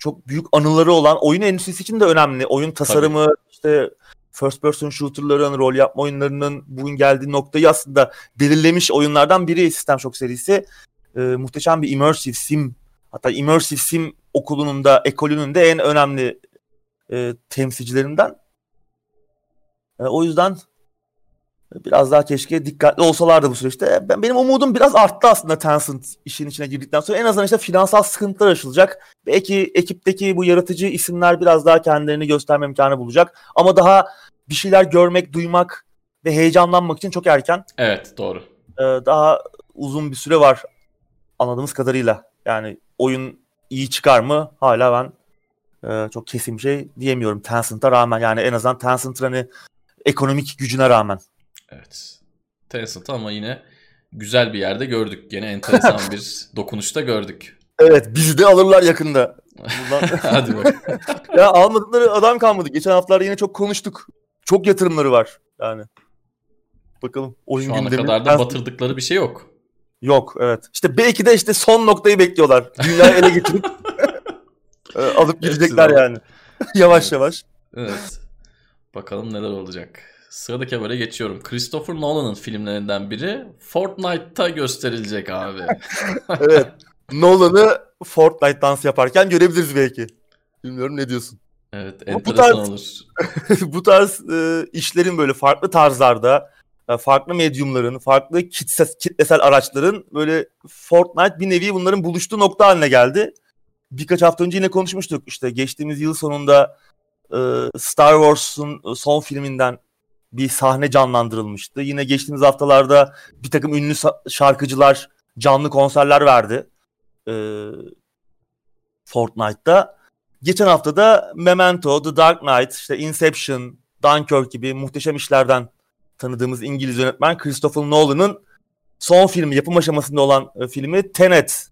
çok büyük anıları olan oyun endüstrisi için de önemli. Oyun tasarımı, Tabii. işte first person shooter'ların, rol yapma oyunlarının bugün geldiği noktayı aslında belirlemiş oyunlardan biri Sistem Shock serisi. Ee, muhteşem bir immersive sim, hatta immersive sim okulunun da, ekolünün de en önemli e, temsilcilerinden. E, o yüzden Biraz daha keşke dikkatli olsalardı bu süreçte. Ben, benim umudum biraz arttı aslında Tencent işin içine girdikten sonra. En azından işte finansal sıkıntılar aşılacak. Belki ekipteki bu yaratıcı isimler biraz daha kendilerini gösterme imkanı bulacak. Ama daha bir şeyler görmek, duymak ve heyecanlanmak için çok erken.
Evet doğru.
Ee, daha uzun bir süre var anladığımız kadarıyla. Yani oyun iyi çıkar mı hala ben e, çok kesin bir şey diyemiyorum Tencent'a rağmen. Yani en azından Tencent'ın hani ekonomik gücüne rağmen.
Evet. Tencent ama yine güzel bir yerde gördük. Gene enteresan (laughs) bir dokunuşta gördük.
Evet bizi de alırlar yakında. (laughs) Hadi bak. (laughs) ya almadıkları adam kalmadı. Geçen haftalarda yine çok konuştuk. Çok yatırımları var yani. Bakalım
oyun Şu ana gündemi. kadar da batırdıkları bir şey yok.
Yok evet. İşte belki de işte son noktayı bekliyorlar. Dünyayı ele geçirip e, alıp gidecekler yani. yavaş evet. yavaş.
Evet. Bakalım neler olacak. Sıradaki habere geçiyorum. Christopher Nolan'ın filmlerinden biri Fortnite'ta gösterilecek abi. (laughs)
evet. Nolan'ı Fortnite dans yaparken görebiliriz belki. Bilmiyorum ne diyorsun.
Evet, enteresan bu tarz, olur. (laughs)
bu tarz e, işlerin böyle farklı tarzlarda, e, farklı medyumların, farklı kitle, kitlesel araçların böyle Fortnite bir nevi bunların buluştuğu nokta haline geldi. Birkaç hafta önce yine konuşmuştuk. İşte geçtiğimiz yıl sonunda e, Star Wars'un son filminden bir sahne canlandırılmıştı. Yine geçtiğimiz haftalarda bir takım ünlü şarkıcılar canlı konserler verdi. Ee, Fortnite'da. Geçen hafta da Memento, The Dark Knight, işte Inception, Dunkirk gibi muhteşem işlerden tanıdığımız İngiliz yönetmen Christopher Nolan'ın son filmi, yapım aşamasında olan e, filmi Tenet.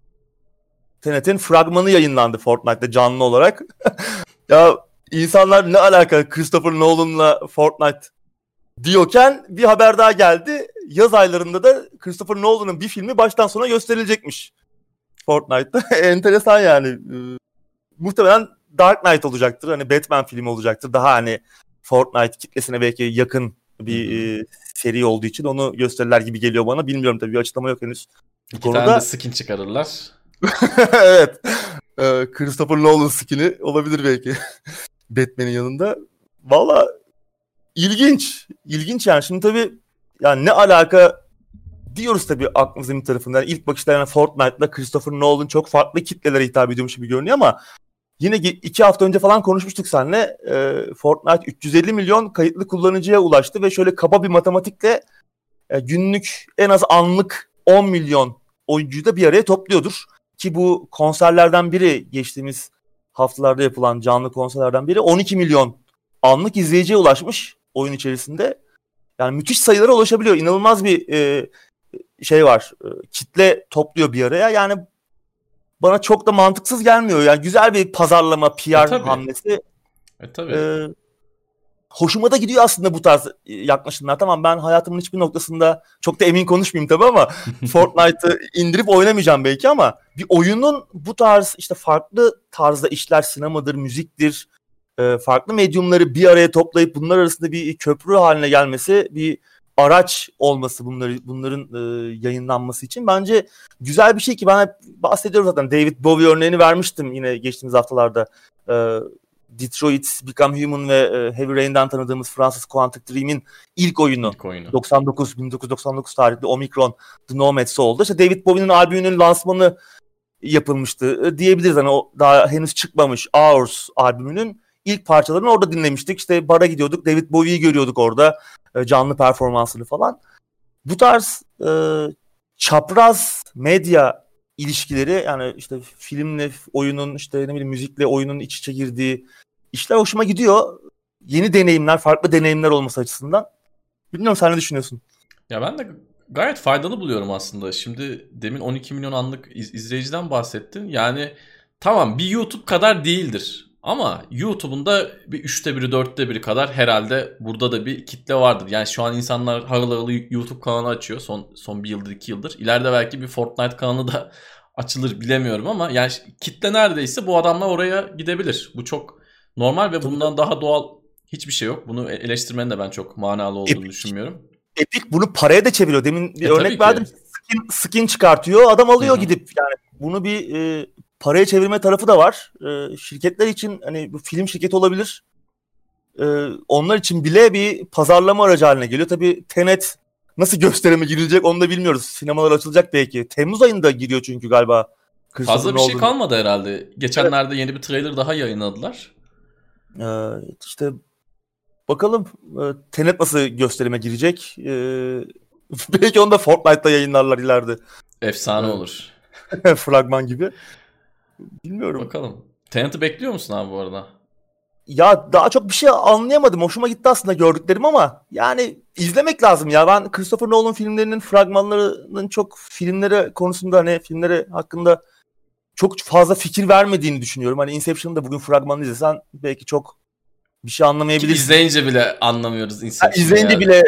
Tenet'in fragmanı yayınlandı Fortnite'da canlı olarak. (laughs) ya insanlar ne alaka Christopher Nolan'la Fortnite diyorken bir haber daha geldi. Yaz aylarında da Christopher Nolan'ın bir filmi baştan sona gösterilecekmiş. Fortnite'da. (laughs) Enteresan yani. Ee, muhtemelen Dark Knight olacaktır. Hani Batman filmi olacaktır. Daha hani Fortnite kitlesine belki yakın bir e, seri olduğu için onu gösterirler gibi geliyor bana. Bilmiyorum tabii bir açıklama yok henüz.
Bu İki konuda... tane de skin çıkarırlar. (laughs)
evet. Ee, Christopher Nolan skin'i olabilir belki. (laughs) Batman'in yanında. Valla İlginç. İlginç yani. Şimdi tabii yani ne alaka diyoruz tabii aklımızın bir tarafından. İlk bakışta yani Fortnite'la Christopher Nolan çok farklı kitlelere hitap ediyormuş gibi görünüyor ama yine iki hafta önce falan konuşmuştuk seninle. E, Fortnite 350 milyon kayıtlı kullanıcıya ulaştı ve şöyle kaba bir matematikle e, günlük en az anlık 10 milyon oyuncuyu da bir araya topluyordur. Ki bu konserlerden biri geçtiğimiz haftalarda yapılan canlı konserlerden biri 12 milyon anlık izleyiciye ulaşmış oyun içerisinde. Yani müthiş sayılara ulaşabiliyor. İnanılmaz bir e, şey var. E, kitle topluyor bir araya. Yani bana çok da mantıksız gelmiyor. Yani güzel bir pazarlama, PR e, hamlesi.
E tabii. E,
hoşuma da gidiyor aslında bu tarz e, yaklaşımlar. Tamam ben hayatımın hiçbir noktasında çok da emin konuşmayayım tabii ama (laughs) Fortnite'ı indirip oynamayacağım belki ama bir oyunun bu tarz işte farklı tarzda işler sinemadır, müziktir, e, farklı medyumları bir araya toplayıp bunlar arasında bir köprü haline gelmesi, bir araç olması bunları bunların e, yayınlanması için bence güzel bir şey ki ben hep bahsediyorum zaten David Bowie örneğini vermiştim yine geçtiğimiz haftalarda. E, Detroit, Become Human ve e, Heavy Rain'den tanıdığımız Fransız Quantic Dream'in ilk oyunu. İlk oyunu. 99 1999 tarihli Omicron The Nomads oldu. İşte David Bowie'nin albümünün lansmanı yapılmıştı e, diyebiliriz. Hani o daha henüz çıkmamış Hours albümünün ilk parçalarını orada dinlemiştik. İşte bara gidiyorduk. David Bowie'yi görüyorduk orada. E, canlı performansını falan. Bu tarz e, çapraz medya ilişkileri yani işte filmle oyunun işte ne bileyim müzikle oyunun iç içe girdiği işler hoşuma gidiyor. Yeni deneyimler, farklı deneyimler olması açısından. Bilmiyorum sen ne düşünüyorsun?
Ya ben de gayet faydalı buluyorum aslında. Şimdi demin 12 milyon anlık iz- izleyiciden bahsettin. Yani tamam bir YouTube kadar değildir. Ama YouTube'un da bir üçte biri dörtte biri kadar herhalde burada da bir kitle vardır. Yani şu an insanlar harıl harıl YouTube kanalı açıyor son son bir yıldır iki yıldır. İleride belki bir Fortnite kanalı da (laughs) açılır bilemiyorum ama yani kitle neredeyse bu adamlar oraya gidebilir. Bu çok normal ve bundan daha doğal hiçbir şey yok. Bunu eleştirmenin de ben çok manalı olduğunu Epic. düşünmüyorum.
Epic bunu paraya da çeviriyor. Demin bir e, örnek verdim. Skin, skin çıkartıyor. Adam alıyor Hı-hı. gidip yani bunu bir e, paraya çevirme tarafı da var. E, şirketler için hani bu film şirketi olabilir. E, onlar için bile bir pazarlama aracı haline geliyor. Tabii Tenet nasıl gösterime girilecek onu da bilmiyoruz. Sinemalar açılacak belki. Temmuz ayında giriyor çünkü galiba.
Fazla bir şey kalmadı herhalde. Geçenlerde evet. yeni bir trailer daha yayınladılar.
Ee, işte bakalım e, Tenet nasıl gösterime girecek. Ee, (laughs) belki onu da Fortnite'da yayınlarlar ileride.
Efsane ee, olur. (laughs)
Fragman gibi. Bilmiyorum.
Bakalım. Tenet'i bekliyor musun abi bu arada?
Ya daha çok bir şey anlayamadım. Hoşuma gitti aslında gördüklerim ama yani izlemek lazım ya. Ben Christopher Nolan filmlerinin fragmanlarının çok filmleri konusunda hani filmleri hakkında çok fazla fikir vermediğini düşünüyorum. Hani Inception'ın da bugün fragmanını izlesen belki çok bir şey anlamayabilirsin. Ki
izleyince bile anlamıyoruz
Inception'ı. Yani izleyince yani. bile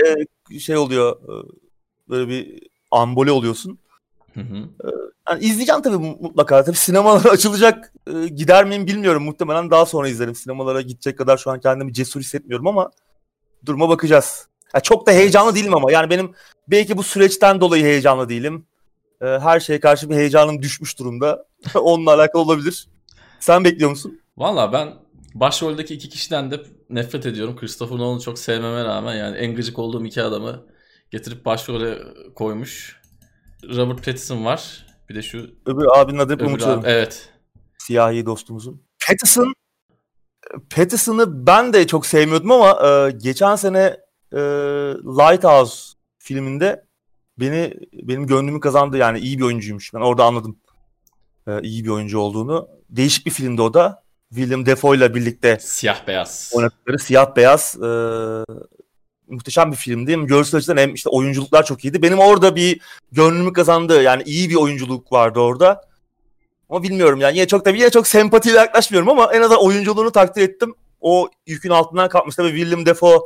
e, şey oluyor. E, böyle bir ambole oluyorsun. Hı hı. E, yani izleyeceğim tabii mutlaka. Tabii sinemalar (laughs) açılacak. Gider miyim bilmiyorum. Muhtemelen daha sonra izlerim. Sinemalara gidecek kadar şu an kendimi cesur hissetmiyorum ama duruma bakacağız. Yani çok da heyecanlı değilim ama. Yani benim belki bu süreçten dolayı heyecanlı değilim. Her şeye karşı bir heyecanım düşmüş durumda. (laughs) Onunla alakalı olabilir. Sen bekliyor musun?
Valla ben başroldeki iki kişiden de nefret ediyorum. Christopher Nolan'ı çok sevmeme rağmen yani en gıcık olduğum iki adamı getirip başrole koymuş. Robert Pattinson var. Bir de şu...
Öbür abinin adını unutuyorum.
Evet.
Siyahi dostumuzun. Pattinson Pattinson'ı ben de çok sevmiyordum ama e, geçen sene e, Lighthouse filminde beni benim gönlümü kazandı yani iyi bir oyuncuymuş. Ben orada anladım e, iyi bir oyuncu olduğunu. Değişik bir filmdi o da. William Defoe ile birlikte
siyah beyaz
oynadıkları siyah beyaz e, muhteşem bir filmdi. Hem görsel açıdan hem işte oyunculuklar çok iyiydi. Benim orada bir gönlümü kazandı. Yani iyi bir oyunculuk vardı orada. Ama bilmiyorum yani yine çok da yine çok sempatiyle yaklaşmıyorum ama en azından oyunculuğunu takdir ettim. O yükün altından kalkmış. Tabii William Defoe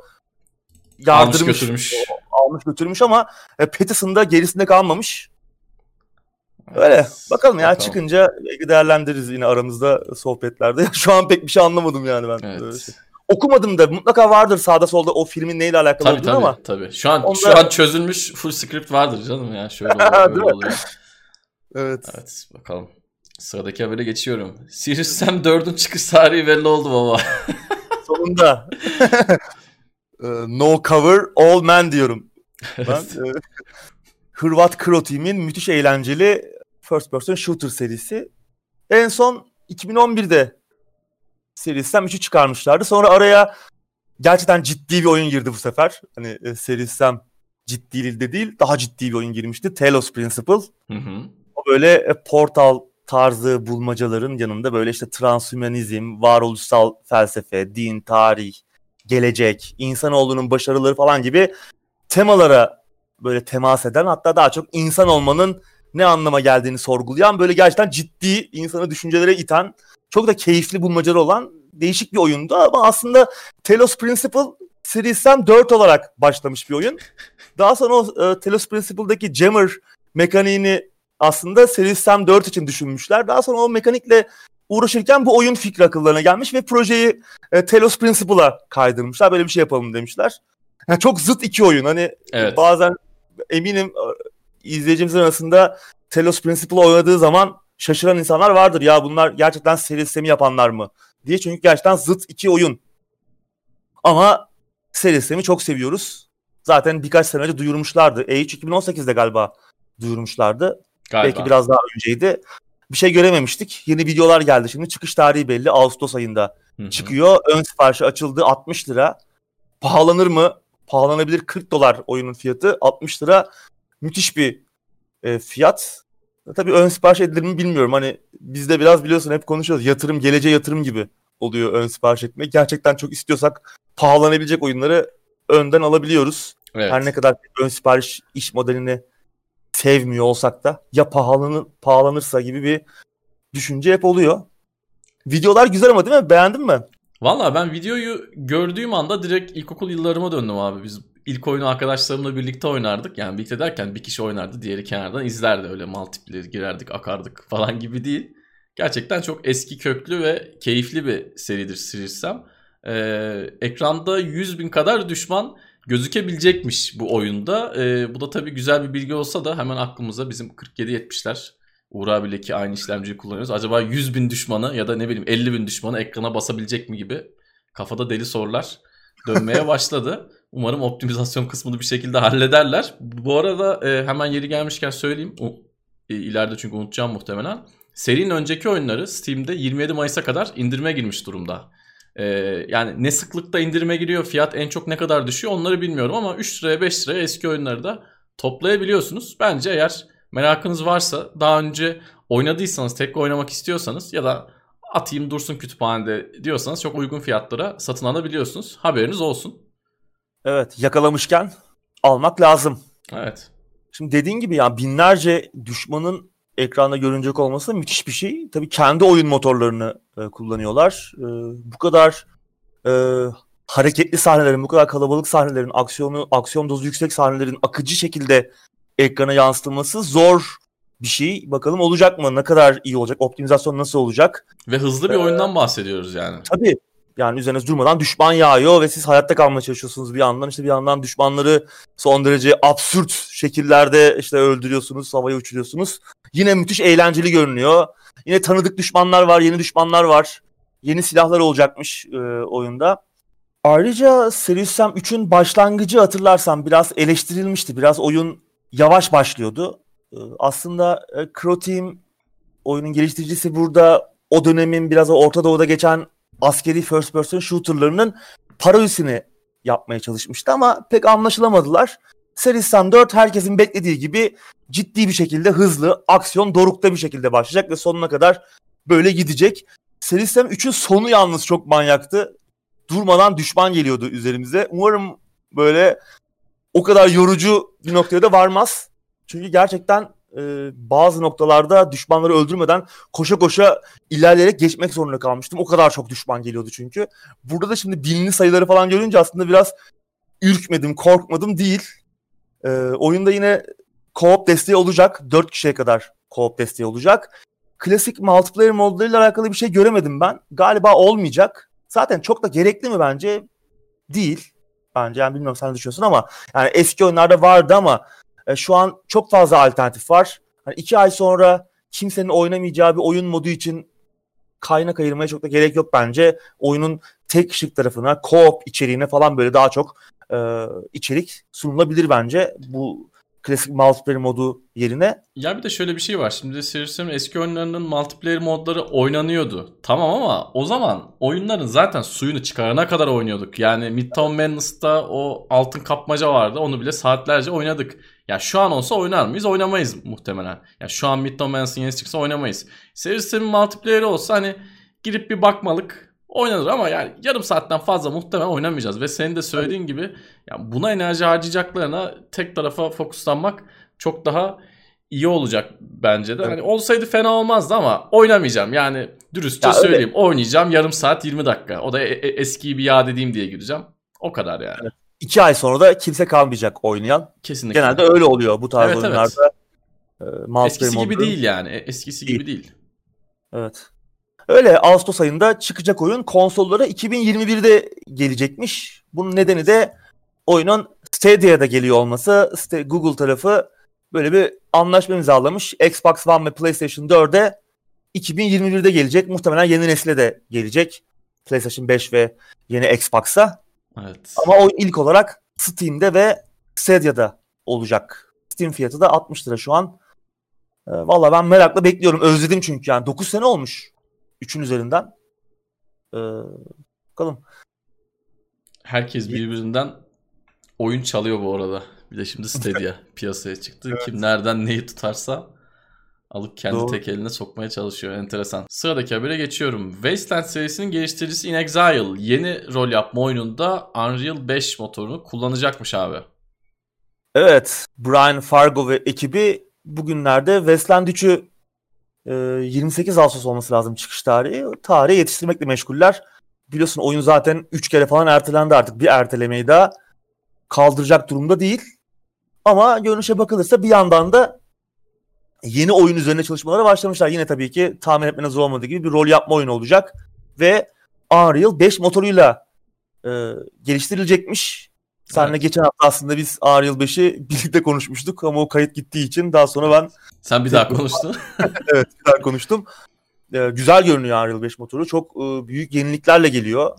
yardırmış. Almış götürmüş. Almış götürmüş ama e, Pattinson da gerisinde kalmamış. Öyle. Evet. Bakalım ya Bakalım. çıkınca değerlendiririz yine aramızda sohbetlerde. (laughs) Şu an pek bir şey anlamadım yani ben. Evet. Şey. Okumadım da mutlaka vardır sağda solda o filmin neyle alakalı tabii, olduğunu
tabii,
ama.
Tabii. Şu an Onda... şu an çözülmüş full script vardır canım ya. Şöyle oluyor, (laughs) böyle oluyor.
Evet.
Evet bakalım. Sıradaki habere geçiyorum. Sirius Sam 4'ün çıkış tarihi belli oldu baba. (laughs)
Sonunda. (laughs) Ee, no cover all men diyorum. Ben, e, Hırvat Kro Team'in müthiş eğlenceli first person shooter serisi. En son 2011'de serisinden 3'ü çıkarmışlardı. Sonra araya gerçekten ciddi bir oyun girdi bu sefer. Hani e, serisinden ciddi de değil daha ciddi bir oyun girmişti. Telos Principle. Hı hı. O böyle e, portal tarzı bulmacaların yanında böyle işte transhümanizm, varoluşsal felsefe, din, tarih, gelecek, insanoğlunun başarıları falan gibi temalara böyle temas eden hatta daha çok insan olmanın ne anlama geldiğini sorgulayan böyle gerçekten ciddi insanı düşüncelere iten çok da keyifli bulmacalı olan değişik bir oyundu ama aslında Telos Principle Series'ten 4 olarak başlamış bir oyun. Daha sonra o e, Telos Principle'daki Jammer mekaniğini aslında Series'ten 4 için düşünmüşler. Daha sonra o mekanikle uğraşırken bu oyun fikri akıllarına gelmiş ve projeyi e, Telos Principle'a kaydırmışlar. Böyle bir şey yapalım demişler. Yani çok zıt iki oyun. Hani evet. bazen eminim e, izleyicimizin arasında Telos Principle oynadığı zaman şaşıran insanlar vardır. Ya bunlar gerçekten seri sistemi yapanlar mı diye. Çünkü gerçekten zıt iki oyun. Ama Series çok seviyoruz. Zaten birkaç sene önce duyurmuşlardı. E3 2018'de galiba duyurmuşlardı. Galiba. Belki biraz daha önceydi. Bir şey görememiştik. Yeni videolar geldi şimdi. Çıkış tarihi belli. Ağustos ayında Hı-hı. çıkıyor. Ön siparişi açıldı 60 lira. Pahalanır mı? Pahalanabilir 40 dolar oyunun fiyatı. 60 lira müthiş bir e, fiyat. Tabii ön sipariş edilir mi bilmiyorum. Hani bizde biraz biliyorsun hep konuşuyoruz. Yatırım, geleceğe yatırım gibi oluyor ön sipariş etmek. Gerçekten çok istiyorsak pahalanabilecek oyunları önden alabiliyoruz. Evet. Her ne kadar ön sipariş iş modelini sevmiyor olsak da ya pahalanır, pahalanırsa gibi bir düşünce hep oluyor. Videolar güzel ama değil mi? Beğendin mi?
Valla ben videoyu gördüğüm anda direkt ilkokul yıllarıma döndüm abi. Biz ilk oyunu arkadaşlarımla birlikte oynardık. Yani birlikte derken bir kişi oynardı, diğeri kenardan izlerdi. Öyle multiplayer girerdik, akardık falan gibi değil. Gerçekten çok eski köklü ve keyifli bir seridir Sirirsem. Ee, ekranda 100 bin kadar düşman gözükebilecekmiş bu oyunda. Ee, bu da tabii güzel bir bilgi olsa da hemen aklımıza bizim 47-70'ler Uğur abiyle ki aynı işlemciyi kullanıyoruz. Acaba 100 bin düşmanı ya da ne bileyim 50 bin düşmanı ekrana basabilecek mi gibi kafada deli sorular dönmeye (laughs) başladı. Umarım optimizasyon kısmını bir şekilde hallederler. Bu arada e, hemen yeri gelmişken söyleyeyim. O, e, ileride çünkü unutacağım muhtemelen. Serinin önceki oyunları Steam'de 27 Mayıs'a kadar indirime girmiş durumda. Ee, yani ne sıklıkta indirime giriyor, fiyat en çok ne kadar düşüyor onları bilmiyorum ama 3 liraya 5 liraya eski oyunları da toplayabiliyorsunuz. Bence eğer merakınız varsa daha önce oynadıysanız, tek oynamak istiyorsanız ya da atayım dursun kütüphanede diyorsanız çok uygun fiyatlara satın alabiliyorsunuz. Haberiniz olsun.
Evet yakalamışken almak lazım.
Evet.
Şimdi dediğin gibi ya binlerce düşmanın ekranda görünecek olması müthiş bir şey. Tabii kendi oyun motorlarını e, kullanıyorlar. E, bu kadar e, hareketli sahnelerin, bu kadar kalabalık sahnelerin, aksiyonu, aksiyon dozu yüksek sahnelerin akıcı şekilde ekrana yansıtılması zor bir şey. Bakalım olacak mı? Ne kadar iyi olacak? Optimizasyon nasıl olacak?
Ve hızlı bir ee, oyundan bahsediyoruz yani.
Tabii. Yani üzeriniz durmadan düşman yağıyor ve siz hayatta kalmaya çalışıyorsunuz bir yandan. işte bir yandan düşmanları son derece absürt şekillerde işte öldürüyorsunuz, havaya uçuruyorsunuz. Yine müthiş eğlenceli görünüyor. Yine tanıdık düşmanlar var, yeni düşmanlar var. Yeni silahlar olacakmış e, oyunda. Ayrıca Serious Sam 3'ün başlangıcı hatırlarsan biraz eleştirilmişti. Biraz oyun yavaş başlıyordu. E, aslında e, Crow Team oyunun geliştiricisi burada o dönemin biraz Orta Doğu'da geçen askeri first person shooterlarının parodisini yapmaya çalışmıştı ama pek anlaşılamadılar. Seristan 4 herkesin beklediği gibi ciddi bir şekilde hızlı, aksiyon dorukta bir şekilde başlayacak ve sonuna kadar böyle gidecek. Seristan 3'ün sonu yalnız çok manyaktı. Durmadan düşman geliyordu üzerimize. Umarım böyle o kadar yorucu bir noktaya da varmaz. Çünkü gerçekten e, bazı noktalarda düşmanları öldürmeden koşa koşa ilerleyerek geçmek zorunda kalmıştım. O kadar çok düşman geliyordu çünkü. Burada da şimdi binli sayıları falan görünce aslında biraz ürkmedim, korkmadım değil. E, oyunda yine co-op desteği olacak. 4 kişiye kadar co-op desteği olacak. Klasik multiplayer modlarıyla alakalı bir şey göremedim ben. Galiba olmayacak. Zaten çok da gerekli mi bence? Değil. Bence yani bilmiyorum sen ne düşünüyorsun ama yani eski oyunlarda vardı ama e, şu an çok fazla alternatif var. Hani iki ay sonra kimsenin oynamayacağı bir oyun modu için kaynak ayırmaya çok da gerek yok bence. Oyunun tek kişilik tarafına, co-op içeriğine falan böyle daha çok e, içerik sunulabilir bence. Bu klasik multiplayer modu yerine.
Ya bir de şöyle bir şey var. Şimdi Serious'un eski oyunlarının multiplayer modları oynanıyordu. Tamam ama o zaman oyunların zaten suyunu çıkarana kadar oynuyorduk. Yani Midtown Madness'ta o altın kapmaca vardı. Onu bile saatlerce oynadık. Ya şu an olsa oynar mıyız? Oynamayız muhtemelen. Ya şu an Midtown Madness'ın yenisi çıksa oynamayız. Serious'un multiplayer'i olsa hani girip bir bakmalık oynanır ama yani yarım saatten fazla muhtemelen oynamayacağız. Ve senin de söylediğin gibi yani buna enerji harcayacaklarına tek tarafa fokuslanmak çok daha iyi olacak bence de. Evet. Hani olsaydı fena olmazdı ama oynamayacağım. Yani dürüstçe ya söyleyeyim. Öyle. Oynayacağım yarım saat 20 dakika. O da e- e- eskiyi bir yad edeyim diye gireceğim. O kadar yani. Evet.
İki ay sonra da kimse kalmayacak oynayan. Kesinlikle. Genelde öyle oluyor bu tarz evet, oyunlarda.
Evet. E, Eskisi gibi değil yani. Eskisi değil. gibi değil.
Evet. Öyle Ağustos ayında çıkacak oyun konsollara 2021'de gelecekmiş. Bunun nedeni de oyunun Stadia'da geliyor olması. Google tarafı böyle bir anlaşma imzalamış. Xbox One ve PlayStation 4'e 2021'de gelecek. Muhtemelen yeni nesile de gelecek. PlayStation 5 ve yeni Xbox'a.
Evet.
Ama o ilk olarak Steam'de ve Stadia'da olacak. Steam fiyatı da 60 lira şu an. E, Valla ben merakla bekliyorum. Özledim çünkü yani. 9 sene olmuş. 3'ün üzerinden. E, bakalım.
Herkes birbirinden oyun çalıyor bu arada. Bir de şimdi Stadia (laughs) piyasaya çıktı. Evet. Kim nereden neyi tutarsa alıp kendi Doğru. tek eline sokmaya çalışıyor. Enteresan. Sıradaki habere geçiyorum. Wasteland serisinin geliştiricisi In Exile yeni rol yapma oyununda Unreal 5 motorunu kullanacakmış abi.
Evet. Brian Fargo ve ekibi bugünlerde Wasteland 3'ü 28 Ağustos olması lazım çıkış tarihi. Tarihe yetiştirmekle meşguller. Biliyorsun oyun zaten 3 kere falan ertelendi artık. Bir ertelemeyi daha kaldıracak durumda değil. Ama görünüşe bakılırsa bir yandan da yeni oyun üzerine çalışmalara başlamışlar. Yine tabii ki tahmin etmeniz olmadığı gibi bir rol yapma oyunu olacak. Ve Unreal 5 motoruyla e, geliştirilecekmiş. Seninle evet. geçen hafta aslında biz Unreal 5'i birlikte konuşmuştuk ama o kayıt gittiği için daha sonra ben...
Sen bir daha konuştun. (laughs)
evet bir daha konuştum. Ee, güzel görünüyor Unreal 5 motoru. Çok e, büyük yeniliklerle geliyor.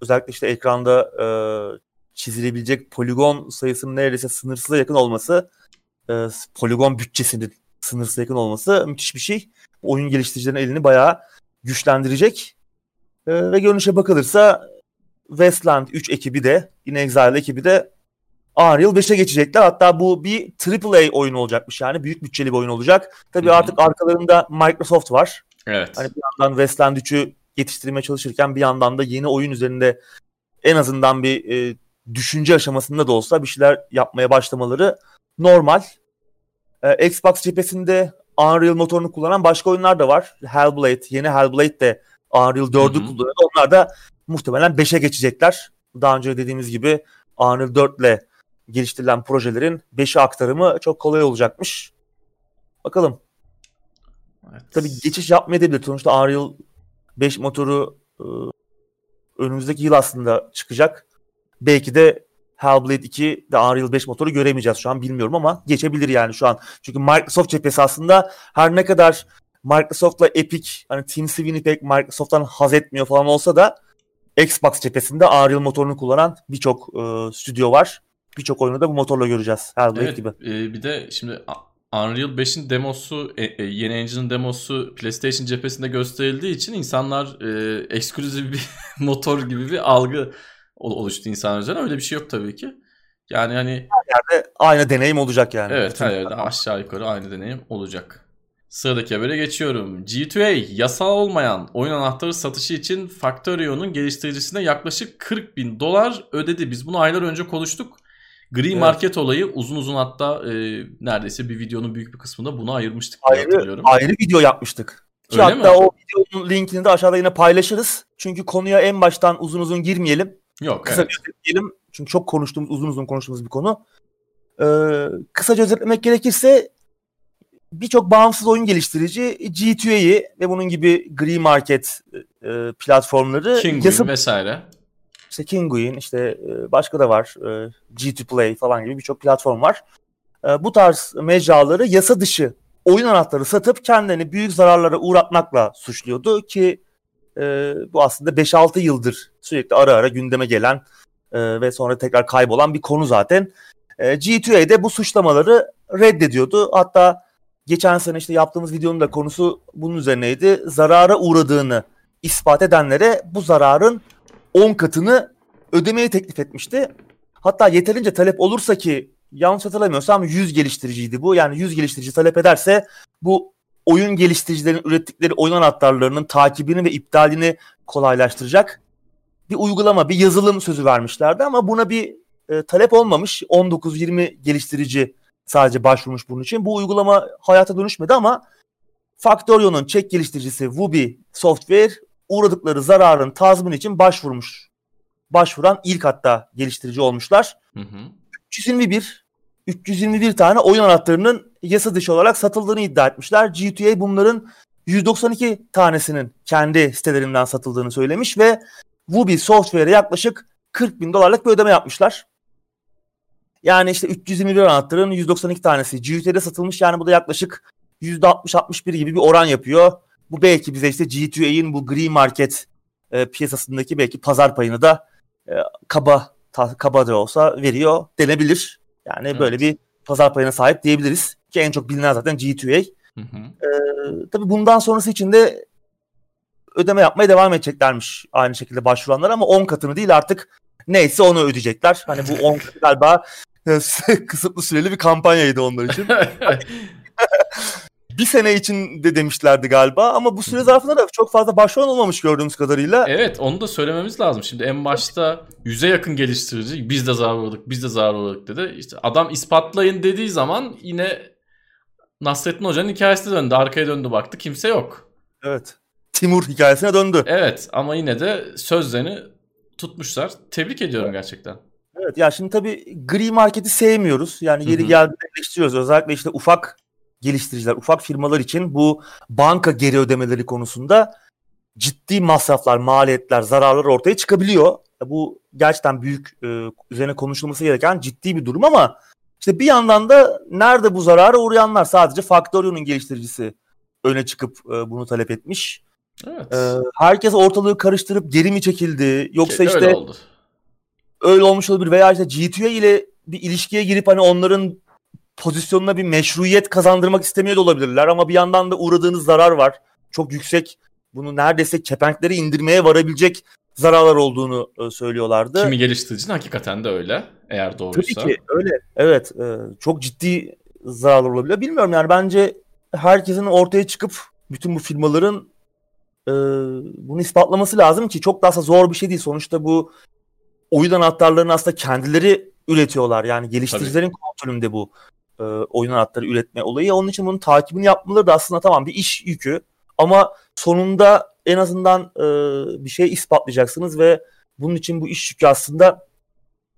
Özellikle işte ekranda e, çizilebilecek poligon sayısının neredeyse sınırsıza yakın olması, e, poligon bütçesinin sınırsıza yakın olması müthiş bir şey. Oyun geliştiricilerin elini bayağı güçlendirecek. E, ve görünüşe bakılırsa Westland 3 ekibi de yine Exile ekibi de Unreal 5'e geçecekler. Hatta bu bir AAA oyun olacakmış yani. Büyük bütçeli bir oyun olacak. Tabii Hı-hı. artık arkalarında Microsoft var.
Evet.
Hani bir yandan Westland 3'ü yetiştirmeye çalışırken bir yandan da yeni oyun üzerinde en azından bir e, düşünce aşamasında da olsa bir şeyler yapmaya başlamaları normal. Ee, Xbox cephesinde Unreal motorunu kullanan başka oyunlar da var. Hellblade, yeni Hellblade de Unreal 4'ü kullanıyor. Onlar da muhtemelen 5'e geçecekler. Daha önce dediğimiz gibi Unreal 4 ile geliştirilen projelerin 5'e aktarımı çok kolay olacakmış. Bakalım. Evet. Tabii geçiş yapmayabilir. Sonuçta Unreal 5 motoru e, önümüzdeki yıl aslında çıkacak. Belki de Hellblade 2 de Unreal 5 motoru göremeyeceğiz şu an bilmiyorum ama geçebilir yani şu an. Çünkü Microsoft cephesi aslında her ne kadar Microsoft'la Epic hani Team Sweeney pek Microsoft'tan haz etmiyor falan olsa da Xbox cephesinde Unreal motorunu kullanan birçok e, stüdyo var. Birçok oyunu da bu motorla göreceğiz. Hellblade evet, gibi.
E, bir de şimdi Unreal 5'in demosu, e, e, yeni engine'ın demosu PlayStation cephesinde gösterildiği için insanlar e, ekskluzif bir (laughs) motor gibi bir algı oluştu insanlar üzerine. Öyle bir şey yok tabii ki. Yani hani
her yerde aynı deneyim olacak yani.
Evet her yerde aşağı yukarı aynı deneyim olacak. Sıradaki habere geçiyorum. G2A yasal olmayan oyun anahtarı satışı için Factorio'nun geliştiricisine yaklaşık 40 bin dolar ödedi. Biz bunu aylar önce konuştuk. Gri evet. market olayı uzun uzun hatta e, neredeyse bir videonun büyük bir kısmında buna ayırmıştık.
Ayrı, ayrı video yapmıştık. Ki Öyle hatta mi? o videonun linkini de aşağıda yine paylaşırız. Çünkü konuya en baştan uzun uzun girmeyelim.
Yok.
Kısa evet. özetleyelim. Çünkü çok konuştuğumuz, uzun uzun konuştuğumuz bir konu. Ee, kısaca özetlemek gerekirse birçok bağımsız oyun geliştirici G2A'yı ve bunun gibi gri market e, platformları
Kinguin yasıp, vesaire.
İşte Kinguin, işte e, başka da var. E, G2Play falan gibi birçok platform var. E, bu tarz mecraları yasa dışı oyun anahtarı satıp kendini büyük zararlara uğratmakla suçluyordu ki e, bu aslında 5-6 yıldır sürekli ara ara gündeme gelen e, ve sonra tekrar kaybolan bir konu zaten. E, G2A de bu suçlamaları reddediyordu. Hatta geçen sene işte yaptığımız videonun da konusu bunun üzerineydi. Zarara uğradığını ispat edenlere bu zararın 10 katını ödemeyi teklif etmişti. Hatta yeterince talep olursa ki yanlış hatırlamıyorsam 100 geliştiriciydi bu. Yani 100 geliştirici talep ederse bu oyun geliştiricilerin ürettikleri oyun anahtarlarının takibini ve iptalini kolaylaştıracak bir uygulama, bir yazılım sözü vermişlerdi ama buna bir e, talep olmamış. 19-20 geliştirici sadece başvurmuş bunun için. Bu uygulama hayata dönüşmedi ama Factorio'nun Çek geliştiricisi Wubi Software uğradıkları zararın tazmin için başvurmuş. Başvuran ilk hatta geliştirici olmuşlar. Hı hı. 321 321 tane oyun anahtarının yasa dışı olarak satıldığını iddia etmişler. GTA bunların 192 tanesinin kendi sitelerinden satıldığını söylemiş ve Wubi Software'e yaklaşık 40 bin dolarlık bir ödeme yapmışlar. Yani işte 321 anahtarın 192 tanesi GTA'de satılmış. Yani bu da yaklaşık %60-61 gibi bir oran yapıyor. Bu belki bize işte G2A'in bu gri market e, piyasasındaki belki pazar payını da e, kaba ta, kaba da olsa veriyor denebilir. Yani evet. böyle bir pazar payına sahip diyebiliriz. Ki en çok bilinen zaten G2A. Hı hı. E, tabii bundan sonrası için de ödeme yapmaya devam edeceklermiş aynı şekilde başvuranlar ama 10 katını değil artık neyse onu ödeyecekler. Hani bu 10 katı galiba (laughs) kısıtlı süreli bir kampanyaydı onlar için. (laughs) bir sene için de demişlerdi galiba ama bu süre zarfında da çok fazla başvuran olmamış gördüğümüz kadarıyla.
Evet onu da söylememiz lazım. Şimdi en başta yüze yakın geliştirici biz de zarar biz de zarar dedi. İşte adam ispatlayın dediği zaman yine Nasrettin Hoca'nın hikayesine döndü. Arkaya döndü baktı kimse yok.
Evet. Timur hikayesine döndü.
Evet ama yine de sözlerini tutmuşlar. Tebrik ediyorum evet. gerçekten.
Evet ya şimdi tabii gri marketi sevmiyoruz. Yani yeri geldiğinde eleştiriyoruz. Özellikle işte ufak geliştiriciler, ufak firmalar için bu banka geri ödemeleri konusunda ciddi masraflar, maliyetler, zararlar ortaya çıkabiliyor. Bu gerçekten büyük e, üzerine konuşulması gereken ciddi bir durum ama işte bir yandan da nerede bu zarara uğrayanlar sadece Factorio'nun geliştiricisi öne çıkıp e, bunu talep etmiş. Evet. E, herkes ortalığı karıştırıp geri mi çekildi yoksa Öyle işte oldu. Öyle olmuş olabilir veya işte G2A ile bir ilişkiye girip hani onların pozisyonuna bir meşruiyet kazandırmak istemiyor da olabilirler ama bir yandan da uğradığınız zarar var. Çok yüksek bunu neredeyse kepenkleri indirmeye varabilecek zararlar olduğunu e, söylüyorlardı.
Kimi geliştiricinin hakikaten de öyle eğer doğruysa.
Tabii ki öyle. Evet e, çok ciddi zararlar olabilir. Bilmiyorum yani bence herkesin ortaya çıkıp bütün bu firmaların e, bunu ispatlaması lazım ki çok daha zor bir şey değil. Sonuçta bu oyun anahtarlarını aslında kendileri üretiyorlar. Yani geliştiricilerin Tabii. kontrolünde bu e, oyun anahtarı üretme olayı. Onun için bunun takibini yapmaları da aslında tamam bir iş yükü. Ama sonunda en azından e, bir şey ispatlayacaksınız ve bunun için bu iş yükü aslında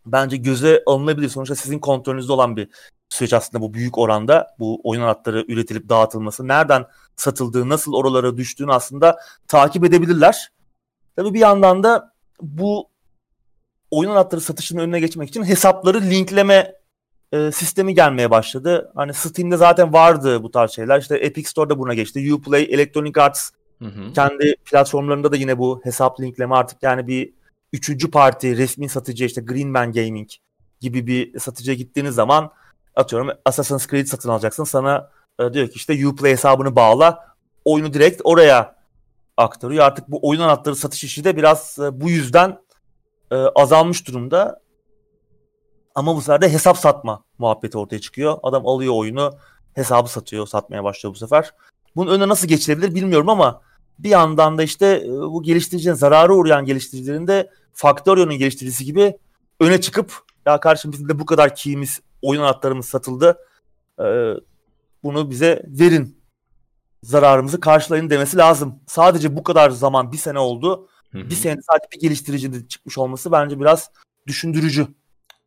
bence göze alınabilir. Sonuçta sizin kontrolünüzde olan bir süreç aslında bu büyük oranda bu oyun anahtarı üretilip dağıtılması. Nereden satıldığı, nasıl oralara düştüğünü aslında takip edebilirler. Tabii bir yandan da bu oyun anahtarı satışının önüne geçmek için hesapları linkleme e, sistemi gelmeye başladı. Hani Steam'de zaten vardı bu tarz şeyler. İşte Epic Store'da buna geçti. Uplay, Electronic Arts hı hı. kendi platformlarında da yine bu hesap linkleme artık yani bir üçüncü parti resmi satıcı işte Greenman Gaming gibi bir satıcıya gittiğiniz zaman atıyorum Assassin's Creed satın alacaksın. Sana e, diyor ki işte Uplay hesabını bağla. Oyunu direkt oraya aktarıyor. Artık bu oyun anahtarı satış işi de biraz e, bu yüzden e, azalmış durumda. Ama bu sefer de hesap satma muhabbeti ortaya çıkıyor. Adam alıyor oyunu hesabı satıyor, satmaya başlıyor bu sefer. Bunun önüne nasıl geçilebilir bilmiyorum ama bir yandan da işte e, bu geliştiricinin zararı uğrayan geliştiricilerin de Factorio'nun geliştiricisi gibi öne çıkıp ya kardeşim bizim de bu kadar key'imiz, oyun anahtarımız satıldı. Ee, bunu bize verin. Zararımızı karşılayın demesi lazım. Sadece bu kadar zaman bir sene oldu. Hı hı. Bir sene sadece bir geliştiricinin çıkmış olması bence biraz düşündürücü.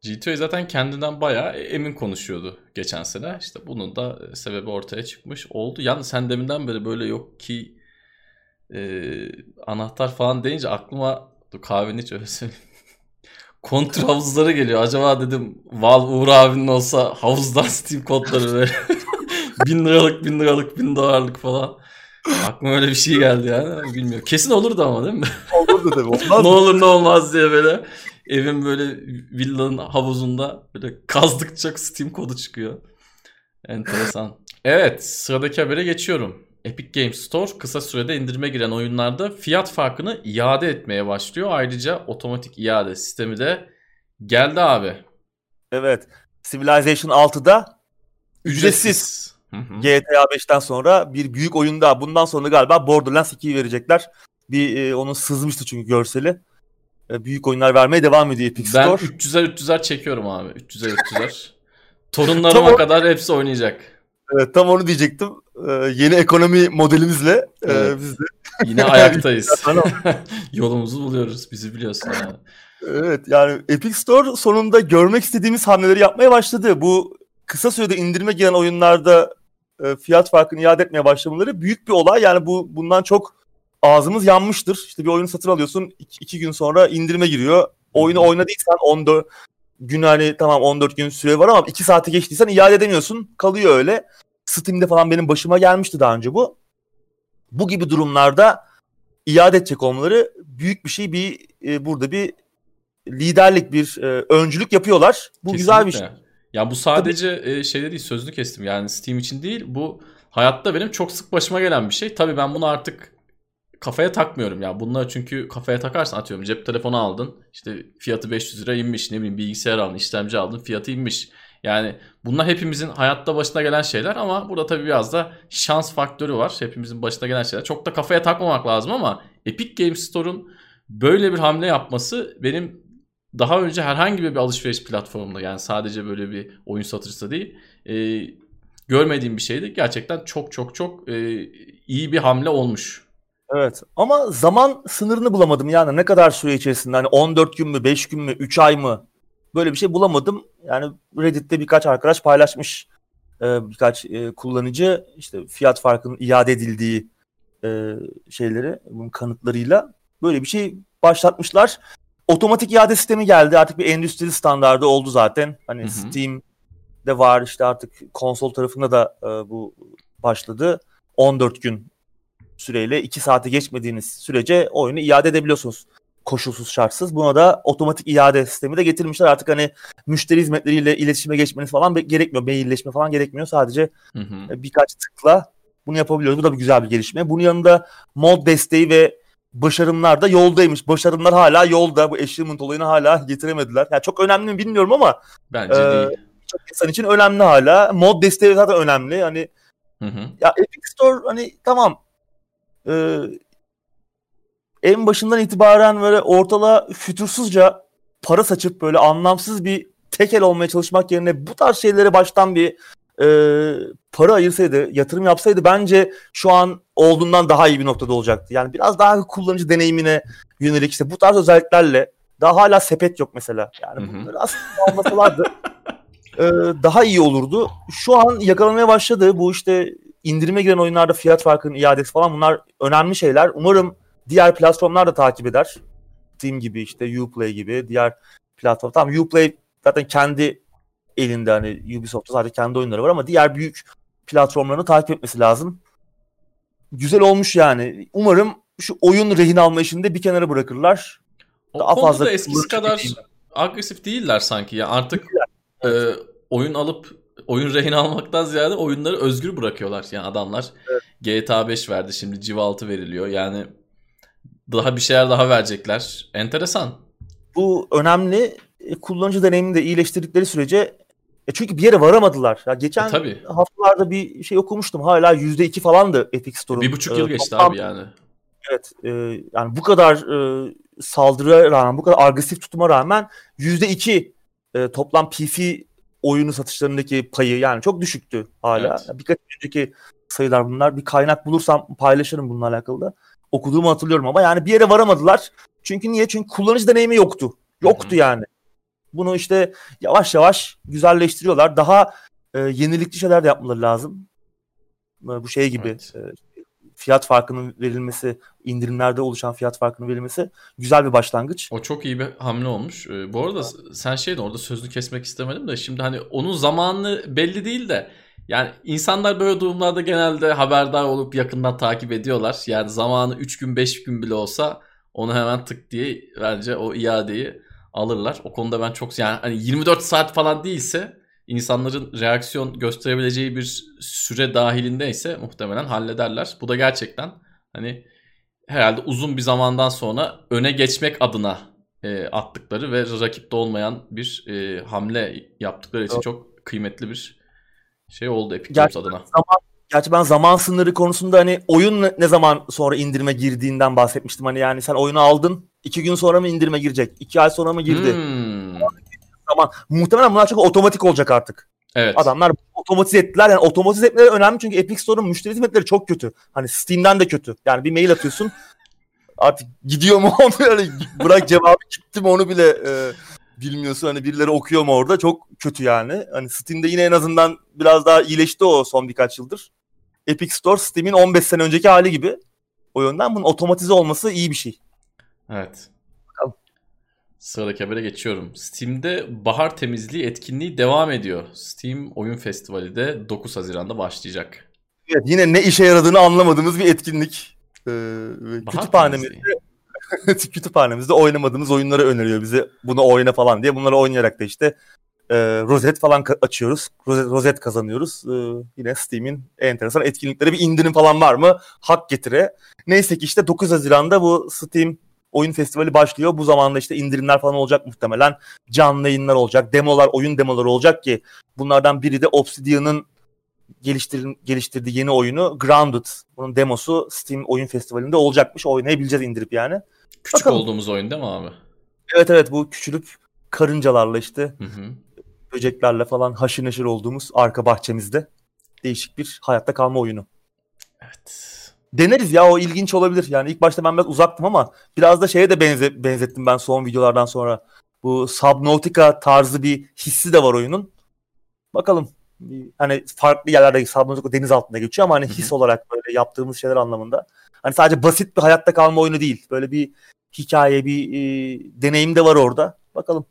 GTA zaten kendinden bayağı emin konuşuyordu geçen sene. İşte bunun da sebebi ortaya çıkmış oldu. Yalnız sen deminden beri böyle yok ki e, anahtar falan deyince aklıma dur kahveni hiç öyle söyleyeyim. (laughs) Kontra havuzları geliyor. Acaba dedim Val Uğur abinin olsa havuzdan Steam kodları böyle. (laughs) bin liralık bin liralık bin dolarlık falan. Aklıma öyle bir şey geldi yani. Bilmiyorum. Kesin olurdu ama değil mi?
Olurdu tabii. Olmaz (laughs)
ne olur ne olmaz diye böyle evin böyle villanın havuzunda böyle kazdıkça Steam kodu çıkıyor. Enteresan. Evet sıradaki habere geçiyorum. Epic Games Store kısa sürede indirime giren oyunlarda fiyat farkını iade etmeye başlıyor. Ayrıca otomatik iade sistemi de geldi abi.
Evet. Civilization 6'da ücretsiz. ücretsiz. GTA 5'ten sonra bir büyük oyunda bundan sonra galiba Borderlands 2'yi verecekler. Bir e, onun sızmıştı çünkü görseli. E, büyük oyunlar vermeye devam ediyor Epic
ben Store. Ben 300'er 300'er çekiyorum abi. 300'er 300'er. (laughs) Torunlarıma kadar hepsi oynayacak.
Evet tam onu diyecektim. Ee, yeni ekonomi modelimizle e, evet. e, biz de (laughs)
yine ayaktayız. (laughs) Yolumuzu buluyoruz. Bizi biliyorsun
yani. Evet yani Epic Store sonunda görmek istediğimiz hamleleri yapmaya başladı. Bu kısa sürede indirime giren oyunlarda e, fiyat farkını iade etmeye başlamaları büyük bir olay. Yani bu bundan çok ağzımız yanmıştır. İşte bir oyunu satın alıyorsun iki, iki gün sonra indirime giriyor. Oyunu oynadıysan 14 gün hani tamam 14 gün süre var ama 2 saati geçtiysen iade edemiyorsun. Kalıyor öyle. Steam'de falan benim başıma gelmişti daha önce bu. Bu gibi durumlarda iade edecek olmaları büyük bir şey bir e, burada bir liderlik bir e, öncülük yapıyorlar. Bu Kesinlikle. güzel bir şey.
Ya bu sadece Tabii. e, şeyde değil sözlü kestim yani Steam için değil bu hayatta benim çok sık başıma gelen bir şey. Tabii ben bunu artık kafaya takmıyorum ya. Bunlar çünkü kafaya takarsan atıyorum cep telefonu aldın. işte fiyatı 500 lira inmiş. Ne bileyim bilgisayar aldın, işlemci aldın, fiyatı inmiş. Yani bunlar hepimizin hayatta başına gelen şeyler ama burada tabii biraz da şans faktörü var. Hepimizin başına gelen şeyler. Çok da kafaya takmamak lazım ama Epic Games Store'un böyle bir hamle yapması benim daha önce herhangi bir alışveriş platformunda yani sadece böyle bir oyun satıcısı değil e, görmediğim bir şeydi. Gerçekten çok çok çok e, iyi bir hamle olmuş.
Evet ama zaman sınırını bulamadım yani ne kadar süre içerisinde hani 14 gün mü 5 gün mü 3 ay mı böyle bir şey bulamadım. Yani Reddit'te birkaç arkadaş paylaşmış e, birkaç e, kullanıcı işte fiyat farkının iade edildiği e, şeyleri bunun kanıtlarıyla böyle bir şey başlatmışlar. Otomatik iade sistemi geldi artık bir endüstri standardı oldu zaten. Hani hı hı. Steam'de var işte artık konsol tarafında da e, bu başladı. 14 gün süreyle 2 saate geçmediğiniz sürece oyunu iade edebiliyorsunuz. Koşulsuz şartsız. Buna da otomatik iade sistemi de getirmişler. Artık hani müşteri hizmetleriyle iletişime geçmeniz falan gerekmiyor. Mailleşme falan gerekmiyor. Sadece hı hı. E, birkaç tıkla bunu yapabiliyoruz. Bu da bir güzel bir gelişme. Bunun yanında mod desteği ve başarımlar da yoldaymış. Başarımlar hala yolda. Bu achievement olayını hala getiremediler. Yani çok önemli mi bilmiyorum ama
bence e, değil.
Çok insan için önemli hala. Mod desteği zaten önemli. Hani hı hı. ya Epic Store hani tamam e, en başından itibaren böyle ortalığa fütursuzca para saçıp böyle anlamsız bir tekel olmaya çalışmak yerine bu tarz şeylere baştan bir e, para ayırsaydı, yatırım yapsaydı bence şu an olduğundan daha iyi bir noktada olacaktı. Yani biraz daha kullanıcı deneyimine yönelik işte bu tarz özelliklerle daha hala sepet yok mesela. Yani Hı-hı. bunları aslında almasalardı e, daha iyi olurdu. Şu an yakalamaya başladı. Bu işte indirime giren oyunlarda fiyat farkının iadesi falan bunlar önemli şeyler. Umarım diğer platformlar da takip eder. Steam gibi işte Uplay gibi diğer platform. Tamam Uplay zaten kendi elinde hani Ubisoft'ta sadece kendi oyunları var ama diğer büyük platformlarını takip etmesi lazım. Güzel olmuş yani. Umarım şu oyun rehin alma işini de bir kenara bırakırlar.
O Daha fazla da eskisi kadar değil. agresif değiller sanki ya. Artık e, oyun alıp oyun rehin almaktan ziyade oyunları özgür bırakıyorlar. Yani adamlar evet. GTA 5 verdi şimdi Civ 6 veriliyor. Yani daha bir şeyler daha verecekler. Enteresan.
Bu önemli. E, kullanıcı deneyimini de iyileştirdikleri sürece e çünkü bir yere varamadılar. Ya geçen e, tabii. haftalarda bir şey okumuştum. Hala %2 falandı Epic Store'un.
Bir buçuk yıl e, geçti toplam, abi yani.
Evet. E, yani bu kadar e, saldırıya rağmen, bu kadar agresif tutuma rağmen %2 e, toplam PC oyunu satışlarındaki payı yani çok düşüktü hala. Evet. Birkaç önceki sayılar bunlar. Bir kaynak bulursam paylaşırım bununla alakalı da. Okuduğumu hatırlıyorum ama yani bir yere varamadılar. Çünkü niye? Çünkü kullanıcı deneyimi yoktu. Yoktu Hı-hı. yani. Bunu işte yavaş yavaş güzelleştiriyorlar. Daha e, yenilikçi şeyler de yapmaları lazım. E, bu şey gibi evet. e, fiyat farkının verilmesi, indirimlerde oluşan fiyat farkının verilmesi güzel bir başlangıç.
O çok iyi bir hamle olmuş. Ee, bu arada sen şey de orada sözünü kesmek istemedim de şimdi hani onun zamanı belli değil de yani insanlar böyle durumlarda genelde haberdar olup yakından takip ediyorlar. Yani zamanı 3 gün 5 gün bile olsa onu hemen tık diye bence o iadeyi alırlar. O konuda ben çok yani hani 24 saat falan değilse insanların reaksiyon gösterebileceği bir süre dahilindeyse muhtemelen hallederler. Bu da gerçekten hani herhalde uzun bir zamandan sonra öne geçmek adına e, attıkları ve rakipte olmayan bir e, hamle yaptıkları için çok kıymetli bir şey oldu Epic Games adına.
Zaman, gerçi ben zaman sınırı konusunda hani oyun ne zaman sonra indirime girdiğinden bahsetmiştim. Hani yani sen oyunu aldın iki gün sonra mı indirime girecek? iki ay sonra mı girdi? Hmm. Zaman muhtemelen bunlar çok otomatik olacak artık. Evet. Adamlar otomatize ettiler. Yani otomatize etmeleri önemli çünkü Epic Store'un müşteri hizmetleri çok kötü. Hani Steam'den de kötü. Yani bir mail atıyorsun. artık gidiyor mu (laughs) onu yani bırak cevabı gitti mi onu bile e, bilmiyorsun. Hani birileri okuyor mu orada çok kötü yani. Hani Steam'de yine en azından biraz daha iyileşti o son birkaç yıldır. Epic Store Steam'in 15 sene önceki hali gibi. O yönden bunun otomatize olması iyi bir şey.
Evet. Sıradaki habere geçiyorum. Steam'de bahar temizliği etkinliği devam ediyor. Steam Oyun Festivali de 9 Haziran'da başlayacak.
Evet yine ne işe yaradığını anlamadığımız bir etkinlik. Ee, kütüphanemizde (laughs) kütüphanemizde oynamadığımız oyunları öneriyor bize. Bunu oyna falan diye. Bunları oynayarak da işte e, rozet falan açıyoruz. Rozet, rozet kazanıyoruz. E, yine Steam'in enteresan etkinlikleri bir indirim falan var mı? Hak getire. Neyse ki işte 9 Haziran'da bu Steam oyun festivali başlıyor. Bu zamanda işte indirimler falan olacak muhtemelen. Canlı yayınlar olacak. Demolar, oyun demoları olacak ki bunlardan biri de Obsidian'ın geliştir geliştirdiği yeni oyunu Grounded. Bunun demosu Steam Oyun Festivali'nde olacakmış. Oynayabileceğiz indirip yani.
Küçük Bakalım. olduğumuz oyun değil mi abi?
Evet evet bu küçülüp karıncalarla işte hı hı. böceklerle falan haşır neşir olduğumuz arka bahçemizde değişik bir hayatta kalma oyunu. Evet. Deneriz ya o ilginç olabilir. Yani ilk başta ben biraz uzaktım ama biraz da şeye de benze benzettim ben son videolardan sonra. Bu Subnautica tarzı bir hissi de var oyunun. Bakalım hani farklı yerlerde Subnautica deniz altında geçiyor ama hani his olarak böyle yaptığımız şeyler anlamında. Hani sadece basit bir hayatta kalma oyunu değil. Böyle bir hikaye, bir e, deneyim de var orada. Bakalım.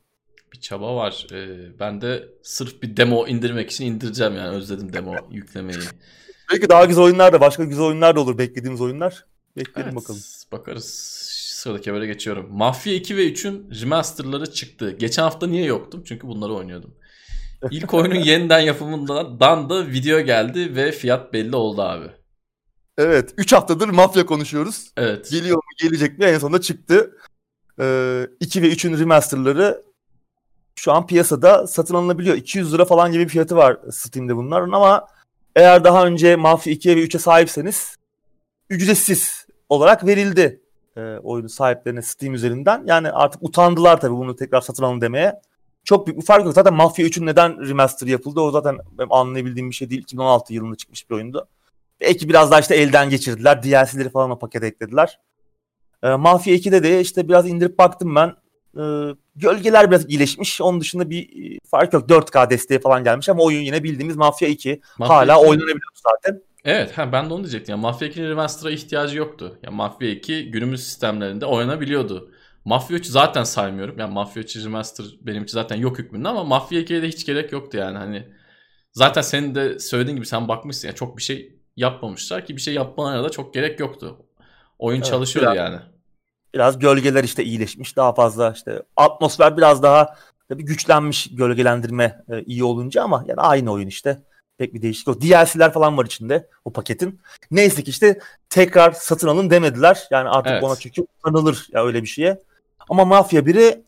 Bir çaba var. Ee, ben de sırf bir demo indirmek için indireceğim yani. Özledim demo yüklemeyi.
Belki daha güzel oyunlar da, başka güzel oyunlar da olur beklediğimiz oyunlar. Bekleyelim evet, bakalım.
Bakarız. Sıradaki habere geçiyorum. Mafya 2 ve 3'ün remasterları çıktı. Geçen hafta niye yoktum? Çünkü bunları oynuyordum. İlk oyunun (laughs) yeniden yapımından da video geldi ve fiyat belli oldu abi.
Evet. 3 haftadır mafya konuşuyoruz.
Evet.
Geliyor mu gelecek mi en sonunda çıktı. Ee, 2 ve 3'ün remasterları şu an piyasada satın alınabiliyor. 200 lira falan gibi bir fiyatı var Steam'de bunların ama eğer daha önce Mafya 2'ye ve 3'e sahipseniz ücretsiz olarak verildi e, oyunu sahiplerine Steam üzerinden. Yani artık utandılar tabii bunu tekrar satın alın demeye çok büyük bir fark yok. Zaten Mafya 3'ün neden remaster yapıldı o zaten benim anlayabildiğim bir şey değil. 2016 yılında çıkmış bir oyundu. Belki biraz daha işte elden geçirdiler. DLC'leri falan o pakete eklediler. Ee, Mafya 2'de de işte biraz indirip baktım ben. Ee, gölgeler biraz iyileşmiş. Onun dışında bir fark yok. 4K desteği falan gelmiş ama oyun yine bildiğimiz Mafya 2. Mafya Hala 2... oynanabiliyor zaten.
Evet ha, ben de onu diyecektim. Yani Mafya 2'nin remaster'a ihtiyacı yoktu. Yani Mafya 2 günümüz sistemlerinde oynanabiliyordu. Mafya 3 zaten saymıyorum. Yani Mafya 3 Remaster benimki zaten yok hükmünde ama Mafya 2'ye de hiç gerek yoktu yani. Hani zaten senin de söylediğin gibi sen bakmışsın ya çok bir şey yapmamışlar ki bir şey yapmalarına da çok gerek yoktu. Oyun evet, çalışıyordu biraz, yani.
Biraz gölgeler işte iyileşmiş daha fazla işte atmosfer biraz daha tabii güçlenmiş gölgelendirme e, iyi olunca ama yani aynı oyun işte. Pek bir değişiklik yok. DLC'ler falan var içinde o paketin. Neyse ki işte tekrar satın alın demediler. Yani artık evet. ona çünkü tanılır ya öyle bir şeye. Ama Mafya 1'i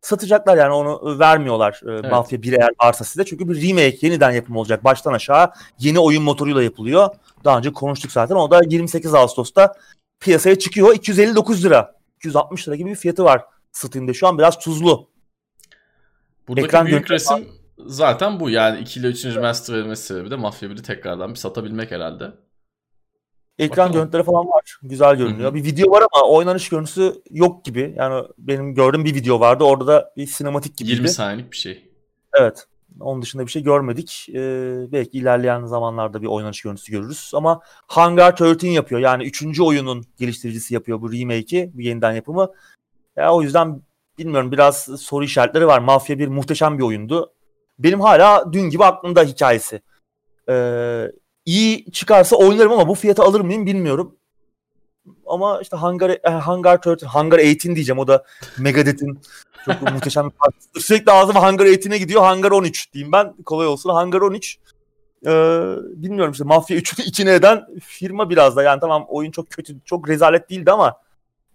satacaklar yani onu vermiyorlar e, evet. Mafya 1 eğer varsa size. Çünkü bir remake yeniden yapım olacak baştan aşağı. Yeni oyun motoruyla yapılıyor. Daha önce konuştuk zaten. O da 28 Ağustos'ta piyasaya çıkıyor. 259 lira. 260 lira gibi bir fiyatı var Steam'de şu an biraz tuzlu.
Buradaki Ekran büyük resim var. zaten bu yani 2 ile 3. remaster verilmesi sebebi de Mafya 1'i tekrardan bir satabilmek herhalde.
Ekran Bakalım. görüntüleri falan var. Güzel görünüyor. Hı-hı. Bir video var ama oynanış görüntüsü yok gibi. Yani benim gördüğüm bir video vardı. Orada da bir sinematik gibi.
20 saniyelik bir şey.
Evet. Onun dışında bir şey görmedik. Ee, belki ilerleyen zamanlarda bir oynanış görüntüsü görürüz. Ama Hangar 13 yapıyor. Yani 3. oyunun geliştiricisi yapıyor bu remake'i, bu yeniden yapımı. Ya o yüzden bilmiyorum biraz soru işaretleri var. Mafya bir muhteşem bir oyundu. Benim hala dün gibi aklımda hikayesi. Ee, iyi çıkarsa oynarım ama bu fiyata alır mıyım bilmiyorum. Ama işte Hangar, e, Hangar 13, Hangar 18 diyeceğim. O da Megadeth'in çok (laughs) muhteşem bir partisi. Sürekli ağzıma Hangar 18'e gidiyor. Hangar 13 diyeyim ben. Kolay olsun. Hangar 13. Ee, bilmiyorum işte Mafya 3'ü (laughs) içine eden firma biraz da. Yani tamam oyun çok kötü, çok rezalet değildi ama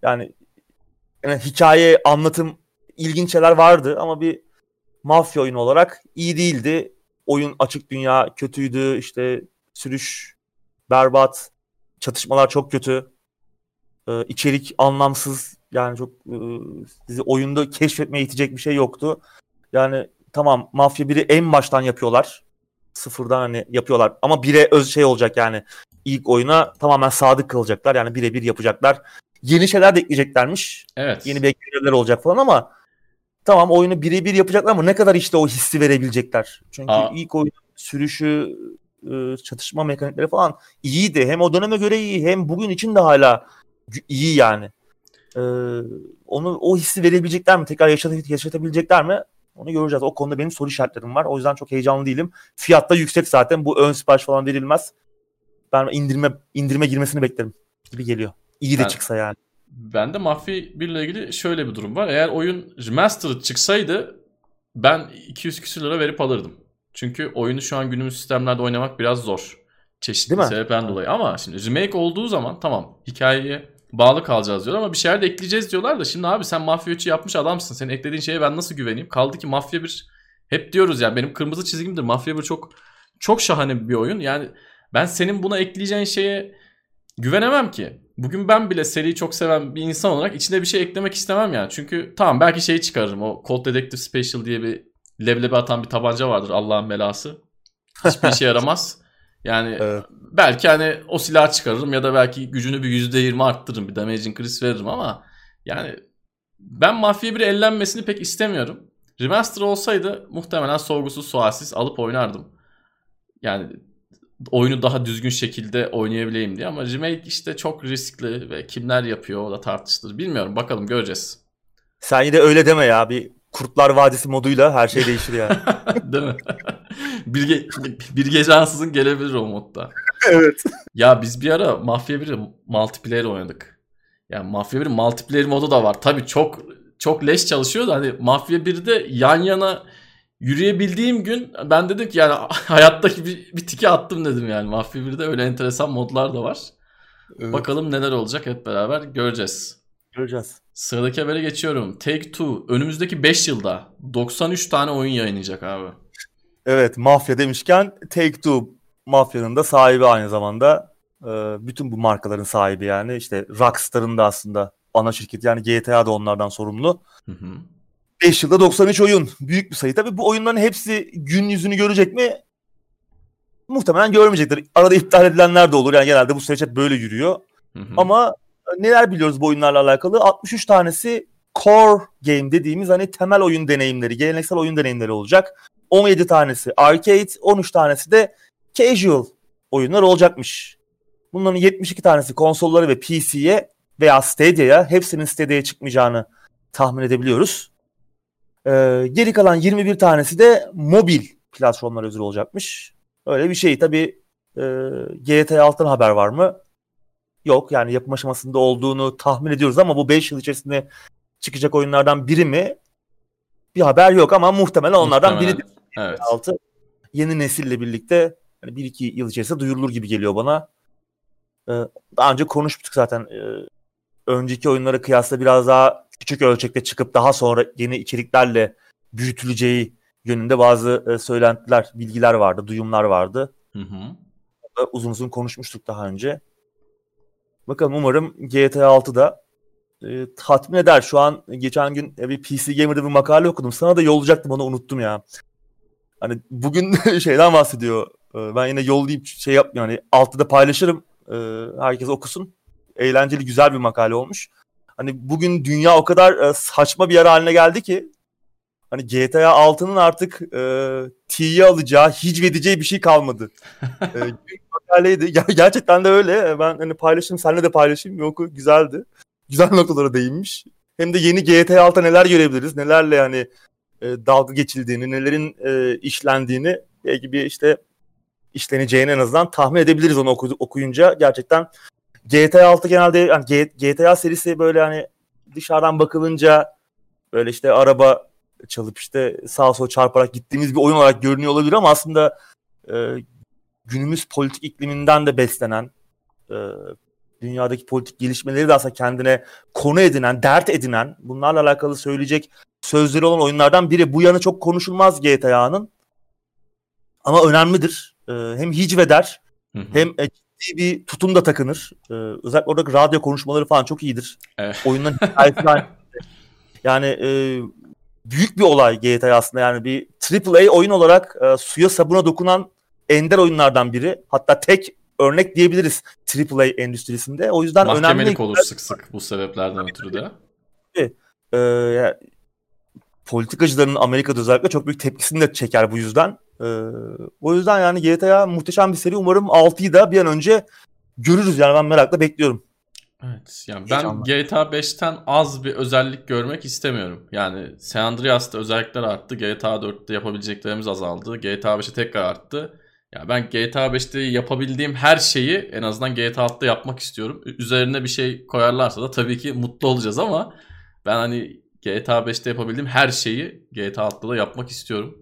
yani, yani hikaye, anlatım ilginç şeyler vardı ama bir mafya oyunu olarak iyi değildi. Oyun açık dünya kötüydü. İşte sürüş berbat, çatışmalar çok kötü, ee, içerik anlamsız yani çok e, sizi oyunda keşfetmeye itecek bir şey yoktu. Yani tamam Mafya 1'i en baştan yapıyorlar. Sıfırdan hani yapıyorlar ama 1'e öz şey olacak yani ilk oyuna tamamen sadık kalacaklar. Yani birebir yapacaklar. Yeni şeyler de ekleyeceklermiş.
Evet.
Yeni beklemeler olacak falan ama tamam oyunu birebir yapacaklar ama ne kadar işte o hissi verebilecekler. Çünkü Aa. ilk oyun sürüşü, e, çatışma mekanikleri falan iyiydi. Hem o döneme göre iyi hem bugün için de hala iyi yani. Ee, onu o hissi verebilecekler mi? Tekrar yaşat yaşatabilecekler mi? Onu göreceğiz. O konuda benim soru işaretlerim var. O yüzden çok heyecanlı değilim. Fiyat da yüksek zaten. Bu ön sipariş falan verilmez. Ben indirme indirime girmesini beklerim gibi geliyor. İyi de ben, çıksa yani.
Ben de Mafya 1 ile ilgili şöyle bir durum var. Eğer oyun remastered çıksaydı ben 200 küsür lira verip alırdım. Çünkü oyunu şu an günümüz sistemlerde oynamak biraz zor. Çeşitli sebeplerden dolayı. Ama şimdi remake olduğu zaman tamam hikayeye bağlı kalacağız diyorlar ama bir şeyler de ekleyeceğiz diyorlar da şimdi abi sen Mafya 3'ü yapmış adamsın. Senin eklediğin şeye ben nasıl güveneyim? Kaldı ki Mafya 1 hep diyoruz ya benim kırmızı çizgimdir. Mafya 1 çok çok şahane bir oyun. Yani ben senin buna ekleyeceğin şeye güvenemem ki. Bugün ben bile seriyi çok seven bir insan olarak içine bir şey eklemek istemem yani. Çünkü tamam belki şeyi çıkarırım. O Cold Detective Special diye bir leblebi atan bir tabanca vardır Allah'ın belası. Hiçbir işe yaramaz. Yani evet. belki hani o silahı çıkarırım ya da belki gücünü bir %20 arttırırım. Bir damage increase veririm ama yani ben Mafya 1'i ellenmesini pek istemiyorum. Remaster olsaydı muhtemelen sorgusuz sualsiz alıp oynardım. Yani oyunu daha düzgün şekilde oynayabileyim diye ama remake işte çok riskli ve kimler yapıyor o da tartışılır. Bilmiyorum bakalım göreceğiz.
Sen yine öyle deme ya bir Kurtlar Vadisi moduyla her şey değişir ya. (laughs)
Değil mi? bir, ge bir gece ansızın gelebilir o modda.
evet.
Ya biz bir ara Mafya 1'i multiplayer oynadık. Yani Mafya 1'in multiplayer modu da var. Tabii çok çok leş çalışıyor da hani Mafya 1'de yan yana yürüyebildiğim gün ben dedim ki yani (laughs) hayattaki bir, bir tiki attım dedim yani. Mafya 1'de öyle enteresan modlar da var. Evet. Bakalım neler olacak hep beraber göreceğiz.
Göreceğiz.
Sıradaki habere geçiyorum. Take Two önümüzdeki 5 yılda 93 tane oyun yayınlayacak abi.
Evet mafya demişken Take Two mafyanın da sahibi aynı zamanda. Ee, bütün bu markaların sahibi yani. işte Rockstar'ın da aslında ana şirketi yani GTA da onlardan sorumlu. Hı hı. 5 yılda 93 oyun. Büyük bir sayı. Tabii bu oyunların hepsi gün yüzünü görecek mi? Muhtemelen görmeyecektir. Arada iptal edilenler de olur. Yani genelde bu süreç hep böyle yürüyor. Hı hı. Ama neler biliyoruz bu oyunlarla alakalı? 63 tanesi core game dediğimiz hani temel oyun deneyimleri, geleneksel oyun deneyimleri olacak. 17 tanesi arcade, 13 tanesi de casual oyunlar olacakmış. Bunların 72 tanesi konsolları ve PC'ye veya Stadia'ya hepsinin Stadia'ya çıkmayacağını tahmin edebiliyoruz. Ee, geri kalan 21 tanesi de mobil platformlar özür olacakmış. Öyle bir şey. Tabii e, GTA 6'dan haber var mı? Yok. Yani yapım aşamasında olduğunu tahmin ediyoruz ama bu 5 yıl içerisinde çıkacak oyunlardan biri mi? Bir haber yok ama muhtemelen onlardan muhtemelen. biridir. Evet. 6 yeni nesille birlikte hani 1-2 yıl içerisinde duyurulur gibi geliyor bana. Ee, daha önce konuşmuştuk zaten. Ee, önceki oyunlara kıyasla biraz daha küçük ölçekte çıkıp daha sonra yeni içeriklerle büyütüleceği yönünde bazı e, söylentiler, bilgiler vardı, duyumlar vardı. Hı hı. Uzun uzun konuşmuştuk daha önce. Bakalım umarım GTA 6'da e, tatmin eder. Şu an geçen gün bir PC Gamer'da bir makale okudum. Sana da yollayacaktım onu unuttum ya. Hani bugün (laughs) şeyden bahsediyor. E, ben yine yollayıp şey yapmıyorum. Yani altta paylaşırım. E, herkes okusun. Eğlenceli güzel bir makale olmuş. Hani bugün dünya o kadar e, saçma bir yer haline geldi ki hani GTA 6'nın artık e, T'yi alacağı, hicvedeceği bir şey kalmadı. (laughs) e, makaleydi. Gerçekten de öyle. Ben hani paylaşayım, seninle de paylaşayım. Yok güzeldi. Güzel noktalara değinmiş. Hem de yeni GTA 6'da neler görebiliriz, nelerle yani e, dalga geçildiğini, nelerin e, işlendiğini belki bir işte işleneceğini en azından tahmin edebiliriz onu oku, okuyunca. Gerçekten GTA 6 genelde yani GTA serisi böyle hani dışarıdan bakılınca böyle işte araba çalıp işte sağa sola çarparak gittiğimiz bir oyun olarak görünüyor olabilir ama aslında e, günümüz politik ikliminden de beslenen e, dünyadaki politik gelişmeleri de aslında kendine konu edinen, dert edinen, bunlarla alakalı söyleyecek sözleri olan oyunlardan biri. Bu yanı çok konuşulmaz GTA'nın. Ama önemlidir. Ee, hem hicveder hı hı. hem e, ciddi bir tutum da takınır. Ee, özellikle oradaki radyo konuşmaları falan çok iyidir. Evet. (laughs) Oyunların hikayesi yani e, büyük bir olay GTA aslında yani bir AAA oyun olarak e, suya sabuna dokunan ender oyunlardan biri. Hatta tek örnek diyebiliriz AAA endüstrisinde. O yüzden
Mahkemelik
önemli.
Mahkemelik olur sık sık bu sebeplerden ötürü de.
Ee, yani, politikacıların Amerika'da özellikle çok büyük tepkisini de çeker bu yüzden. Ee, o yüzden yani GTA muhteşem bir seri. Umarım 6'yı da bir an önce görürüz. Yani ben merakla bekliyorum.
Evet yani ben GTA 5'ten az bir özellik görmek istemiyorum. Yani San Andreas'ta özellikler arttı. GTA 4'te yapabileceklerimiz azaldı. GTA 5'e tekrar arttı. Ya ben GTA 5'te yapabildiğim her şeyi en azından GTA 6'da yapmak istiyorum. Üzerine bir şey koyarlarsa da tabii ki mutlu olacağız ama ben hani GTA 5'te yapabildiğim her şeyi GTA 6'da da yapmak istiyorum.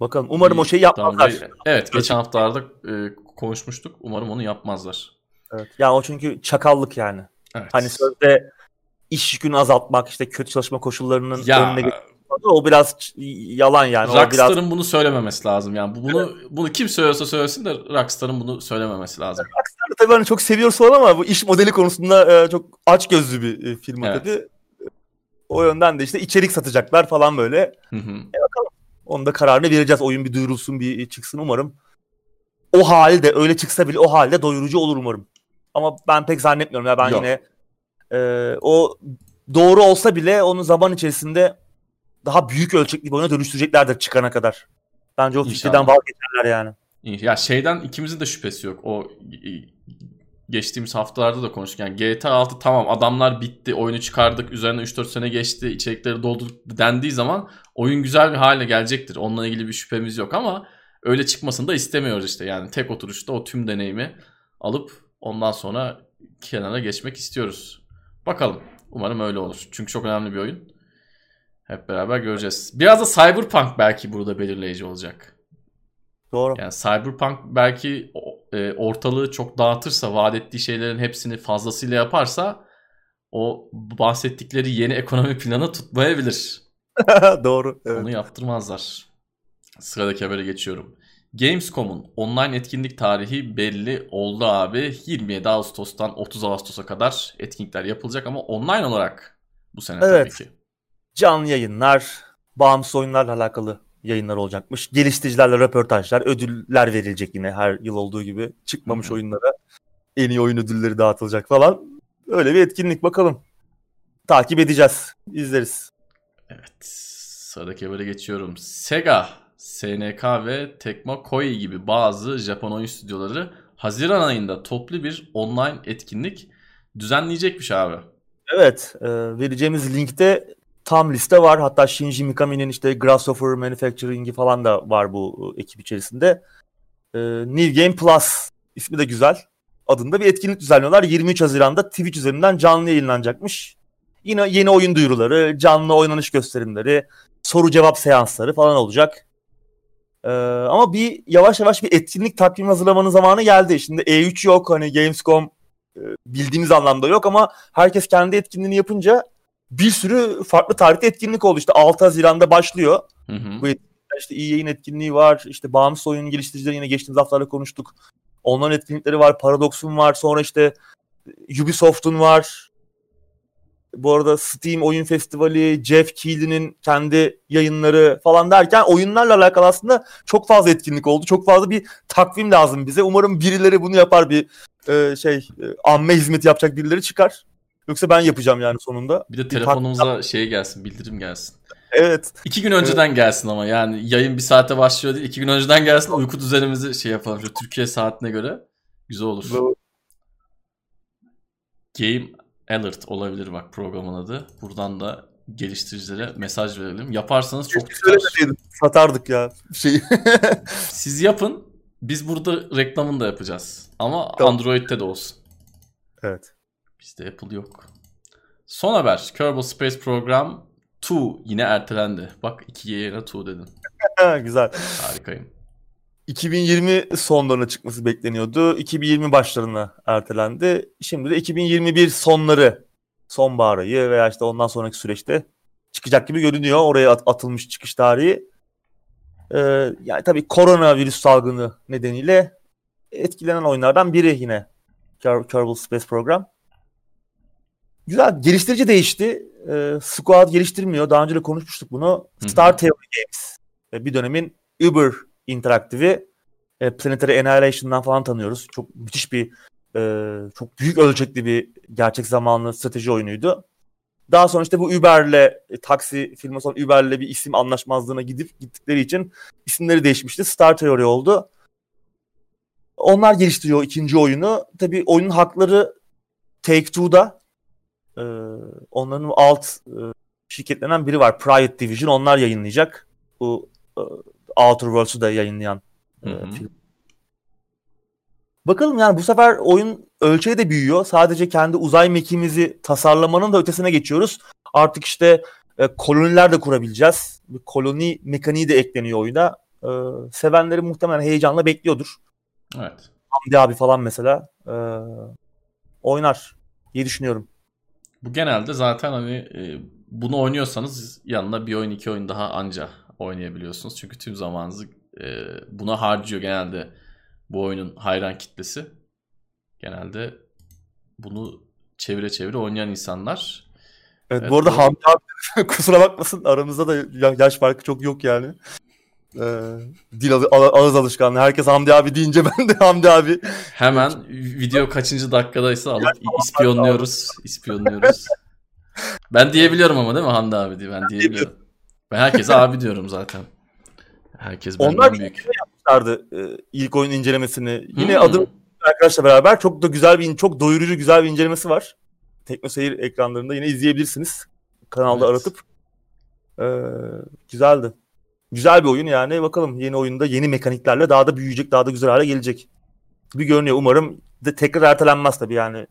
Bakalım umarım o şeyi yapmazlar.
Evet geçen haftalarda e, konuşmuştuk. Umarım onu yapmazlar.
Evet. Ya o çünkü çakallık yani. Evet. Hani sözde iş yükünü azaltmak, işte kötü çalışma koşullarının ya, önüne geçmek. O biraz yalan yani.
Rockstar'ın
biraz...
bunu söylememesi lazım yani. Bunu bunu kim söylüyorsa söylesin de Rockstar'ın bunu söylememesi lazım.
Rockstar'ı tabii hani çok seviyoruz falan ama bu iş modeli konusunda e, çok aç gözlü bir e, firma evet. tabii. O yönden de işte içerik satacaklar falan böyle. Hı hı. E bakalım. Onun da kararını vereceğiz. Oyun bir duyurulsun, bir çıksın umarım. O halde öyle çıksa bile o halde doyurucu olur umarım. Ama ben pek zannetmiyorum ya ben Yok. yine e, o doğru olsa bile onu zaman içerisinde daha büyük ölçekli bir oyuna dönüştüreceklerdir çıkana kadar. Bence o fikirden vazgeçerler yani.
Ya şeyden ikimizin de şüphesi yok. O geçtiğimiz haftalarda da konuştuk. Yani GTA 6 tamam adamlar bitti, oyunu çıkardık, üzerine 3-4 sene geçti, içerikleri doldurduk dendiği zaman oyun güzel bir hale gelecektir. Onunla ilgili bir şüphemiz yok ama öyle çıkmasını da istemiyoruz işte. Yani tek oturuşta o tüm deneyimi alıp ondan sonra kenara geçmek istiyoruz. Bakalım. Umarım öyle olur. Çünkü çok önemli bir oyun. Hep beraber göreceğiz. Biraz da Cyberpunk belki burada belirleyici olacak.
Doğru.
Yani Cyberpunk belki e, ortalığı çok dağıtırsa, vaat ettiği şeylerin hepsini fazlasıyla yaparsa o bahsettikleri yeni ekonomi planı tutmayabilir. (laughs)
Doğru. Evet.
Onu yaptırmazlar. Sıradaki habere geçiyorum. Gamescom'un online etkinlik tarihi belli oldu abi. 27 Ağustos'tan 30 Ağustos'a kadar etkinlikler yapılacak ama online olarak bu sene evet. tabii ki.
Canlı yayınlar, bağımsız oyunlarla alakalı yayınlar olacakmış. Geliştiricilerle röportajlar, ödüller verilecek yine her yıl olduğu gibi. Çıkmamış Hı-hı. oyunlara en iyi oyun ödülleri dağıtılacak falan. Öyle bir etkinlik bakalım. Takip edeceğiz, izleriz.
Evet, sıradaki habere geçiyorum. Sega, SNK ve Tecmo Koei gibi bazı Japon oyun stüdyoları Haziran ayında toplu bir online etkinlik düzenleyecekmiş abi.
Evet, e, vereceğimiz linkte tam liste var. Hatta Shinji Mikami'nin işte Grasshopper Manufacturing'i falan da var bu e, ekip içerisinde. E, New Game Plus ismi de güzel. Adında bir etkinlik düzenliyorlar. 23 Haziran'da Twitch üzerinden canlı yayınlanacakmış. Yine yeni oyun duyuruları, canlı oynanış gösterimleri, soru cevap seansları falan olacak. Ee, ama bir yavaş yavaş bir etkinlik takvimi hazırlamanın zamanı geldi. Şimdi E3 yok hani Gamescom e, bildiğimiz anlamda yok ama herkes kendi etkinliğini yapınca bir sürü farklı tarihte etkinlik oldu. İşte 6 Haziran'da başlıyor. Hı hı. Bu işte iyi yayın etkinliği var. İşte bağımsız oyun geliştiricileri yine geçtiğimiz haftalarda konuştuk. Onların etkinlikleri var. Paradox'un var. Sonra işte Ubisoft'un var. Bu arada Steam Oyun Festivali, Jeff Keighley'nin kendi yayınları falan derken oyunlarla alakalı aslında çok fazla etkinlik oldu. Çok fazla bir takvim lazım bize. Umarım birileri bunu yapar bir e, şey e, amme hizmeti yapacak birileri çıkar. Yoksa ben yapacağım yani sonunda.
Bir de telefonumuza bir şey gelsin, bildirim gelsin.
Evet.
İki gün önceden evet. gelsin ama yani yayın bir saate başlıyor değil. iki gün önceden gelsin uyku düzenimizi şey yapalım. Şu Türkiye saatine göre güzel olur. Doğru. Game Alert olabilir bak programın adı. Buradan da geliştiricilere mesaj verelim. Yaparsanız çok tutar.
Satardık ya şeyi. (laughs)
Siz yapın. Biz burada reklamını da yapacağız. Ama tamam. Android'de de olsun.
Evet.
Bizde Apple yok. Son haber. Kerbal Space Program 2 yine ertelendi. Bak 2'ye yerine 2 dedin. (laughs)
Güzel.
Harikayım.
2020 sonlarına çıkması bekleniyordu. 2020 başlarına ertelendi. Şimdi de 2021 sonları, sonbahar ayı veya işte ondan sonraki süreçte çıkacak gibi görünüyor. Oraya at- atılmış çıkış tarihi. Ee, yani tabii koronavirüs salgını nedeniyle etkilenen oyunlardan biri yine Kerbal Space Program. Güzel. Geliştirici değişti. Ee, Squad geliştirmiyor. Daha önce de konuşmuştuk bunu. Star Theory Games. Ee, bir dönemin Uber interaktifi. E, Planetary Annihilation'dan falan tanıyoruz. Çok müthiş bir e, çok büyük ölçekli bir gerçek zamanlı strateji oyunuydu. Daha sonra işte bu Uber'le e, taksi firması olan Uber'le bir isim anlaşmazlığına gidip gittikleri için isimleri değişmişti. Star Theory oldu. Onlar geliştiriyor ikinci oyunu. Tabii oyunun hakları Take-Two'da e, onların alt e, şirketlerinden biri var. Private Division. Onlar yayınlayacak. Bu e, Outer Worlds'u da yayınlayan e, film. Bakalım yani bu sefer oyun ölçeği de büyüyor. Sadece kendi uzay mekiğimizi tasarlamanın da ötesine geçiyoruz. Artık işte e, koloniler de kurabileceğiz. Bir koloni mekaniği de ekleniyor oyuna. E, sevenleri muhtemelen heyecanla bekliyordur.
Evet.
Hamdi abi falan mesela e, oynar diye düşünüyorum.
Bu genelde zaten hani e, bunu oynuyorsanız yanına bir oyun iki oyun daha anca oynayabiliyorsunuz. Çünkü tüm zamanınızı e, buna harcıyor genelde bu oyunun hayran kitlesi. Genelde bunu çevire çevire oynayan insanlar.
Evet, evet bu arada Hamdi abi (laughs) kusura bakmasın aramızda da yaş farkı çok yok yani. Ee, dil ağız alışkanlığı. Herkes Hamdi abi deyince (laughs) ben de Hamdi abi.
Hemen video kaçıncı dakikadaysa alıp ispiyonluyoruz. ispiyonluyoruz. Ben diyebiliyorum ama değil mi Hamdi abi diye ben diyebiliyorum. Ben herkese abi diyorum zaten. Herkes benden
Onlar
büyük.
yapmışlardı e, ilk oyun incelemesini. Yine hmm. adım arkadaşla beraber çok da güzel bir çok doyurucu güzel bir incelemesi var. Teknoseyir ekranlarında yine izleyebilirsiniz. Kanalda evet. aratıp. Ee, güzeldi. Güzel bir oyun yani. Bakalım yeni oyunda yeni mekaniklerle daha da büyüyecek, daha da güzel hale gelecek. Bir görünüyor. Umarım de tekrar ertelenmez tabii yani.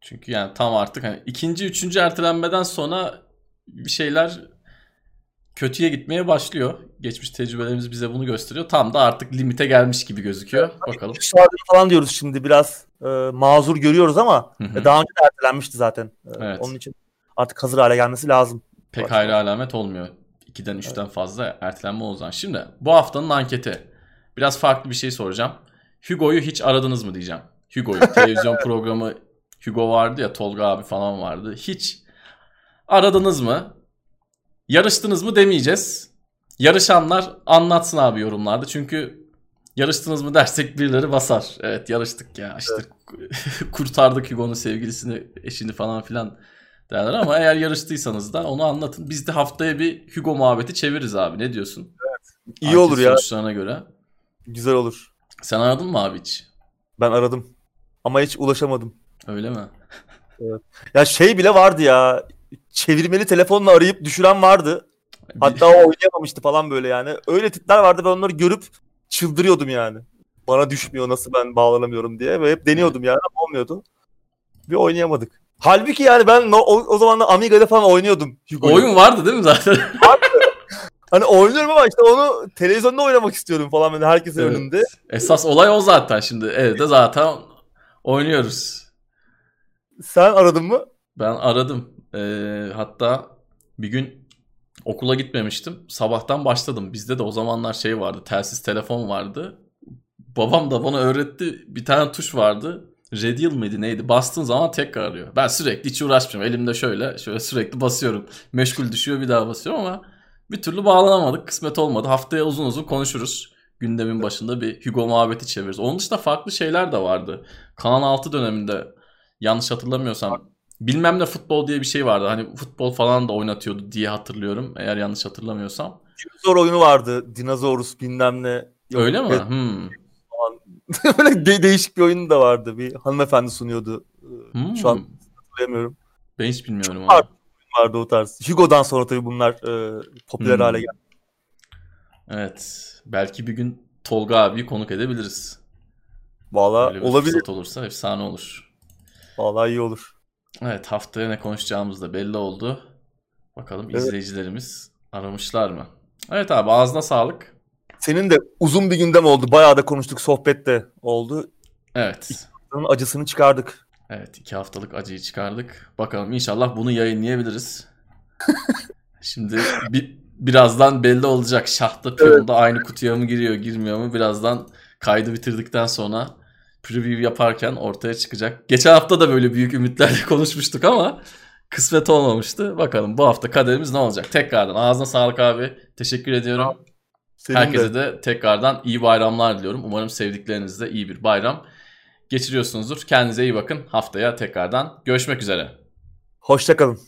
Çünkü yani tam artık hani ikinci, üçüncü ertelenmeden sonra bir şeyler kötüye gitmeye başlıyor. Geçmiş tecrübelerimiz bize bunu gösteriyor. Tam da artık limite gelmiş gibi gözüküyor. Bakalım.
Sadece falan diyoruz şimdi biraz e, mazur görüyoruz ama Hı-hı. daha önce de ertelenmişti zaten. E, evet. Onun için artık hazır hale gelmesi lazım.
Pek hayra alamet olmuyor. 2'den 3'ten evet. fazla ertelenme o zaman. Şimdi bu haftanın anketi. Biraz farklı bir şey soracağım. Hugo'yu hiç aradınız mı diyeceğim. Hugo'yu. (laughs) Televizyon programı Hugo vardı ya Tolga abi falan vardı. Hiç aradınız mı? Yarıştınız mı demeyeceğiz. Yarışanlar anlatsın abi yorumlarda. Çünkü yarıştınız mı dersek birileri basar. Evet yarıştık ya işte evet. (laughs) kurtardık Hugo'nun sevgilisini, eşini falan filan derler ama eğer yarıştıysanız da onu anlatın. Biz de haftaya bir Hugo muhabbeti çeviririz abi. Ne diyorsun?
Evet. İyi olur ya.
Sonuçlarına göre.
Güzel olur.
Sen aradın mı abi hiç?
Ben aradım. Ama hiç ulaşamadım.
Öyle mi?
evet. Ya şey bile vardı ya. Çevirmeli telefonla arayıp düşüren vardı. Hatta o oynayamamıştı falan böyle yani. Öyle tipler vardı ben onları görüp çıldırıyordum yani. Bana düşmüyor nasıl ben bağlanamıyorum diye ve hep deniyordum yani olmuyordu. Bir oynayamadık. Halbuki yani ben o, o zaman da Amiga'da falan oynuyordum.
Hugo'yu. Oyun vardı değil mi zaten? (laughs)
Hani oynuyorum ama işte onu televizyonda oynamak istiyorum falan böyle herkesin evet. önünde.
Esas olay o zaten şimdi. Evde zaten oynuyoruz.
Sen aradın mı?
Ben aradım. Ee, hatta bir gün okula gitmemiştim. Sabahtan başladım. Bizde de o zamanlar şey vardı. Telsiz telefon vardı. Babam da bana öğretti. Bir tane tuş vardı. Redial mıydı neydi? Bastığın zaman tekrar arıyor. Ben sürekli hiç uğraşmıyorum. Elimde şöyle şöyle sürekli basıyorum. Meşgul düşüyor bir daha basıyorum ama bir türlü bağlanamadık. Kısmet olmadı. Haftaya uzun uzun konuşuruz. Gündemin başında bir Hugo muhabbeti çeviririz. Onun dışında farklı şeyler de vardı. Kanal 6 döneminde yanlış hatırlamıyorsam bilmem ne futbol diye bir şey vardı. Hani futbol falan da oynatıyordu diye hatırlıyorum. Eğer yanlış hatırlamıyorsam.
Dinozor oyunu vardı. Dinozorus bilmem ne.
Yok, Öyle mi? Evet. Hmm. (laughs)
Böyle de- değişik bir oyun da vardı. Bir hanımefendi sunuyordu. Hmm. Şu an hatırlayamıyorum.
Ben hiç bilmiyorum
onu. Vardı, vardı o tarz. Hugo'dan sonra tabii bunlar e, popüler hmm. hale geldi.
Evet. Belki bir gün Tolga abi konuk edebiliriz.
Valla olabilir.
olursa efsane olur.
Valla iyi olur.
Evet haftaya ne konuşacağımız da belli oldu. Bakalım evet. izleyicilerimiz aramışlar mı? Evet abi ağzına sağlık.
Senin de uzun bir gündem oldu. Bayağı da konuştuk. Sohbette oldu.
Evet.
İki acısını çıkardık.
Evet iki haftalık acıyı çıkardık. Bakalım inşallah bunu yayınlayabiliriz. (laughs) Şimdi bir, birazdan belli olacak. Şahta piyonda evet. aynı kutuya mı giriyor girmiyor mu? Birazdan kaydı bitirdikten sonra preview yaparken ortaya çıkacak. Geçen hafta da böyle büyük ümitlerle (laughs) konuşmuştuk ama kısmet olmamıştı. Bakalım bu hafta kaderimiz ne olacak? Tekrardan ağzına sağlık abi. Teşekkür ediyorum. Senin Herkese de. de tekrardan iyi bayramlar diliyorum. Umarım sevdiklerinizle iyi bir bayram geçiriyorsunuzdur. Kendinize iyi bakın. Haftaya tekrardan görüşmek üzere.
Hoşçakalın.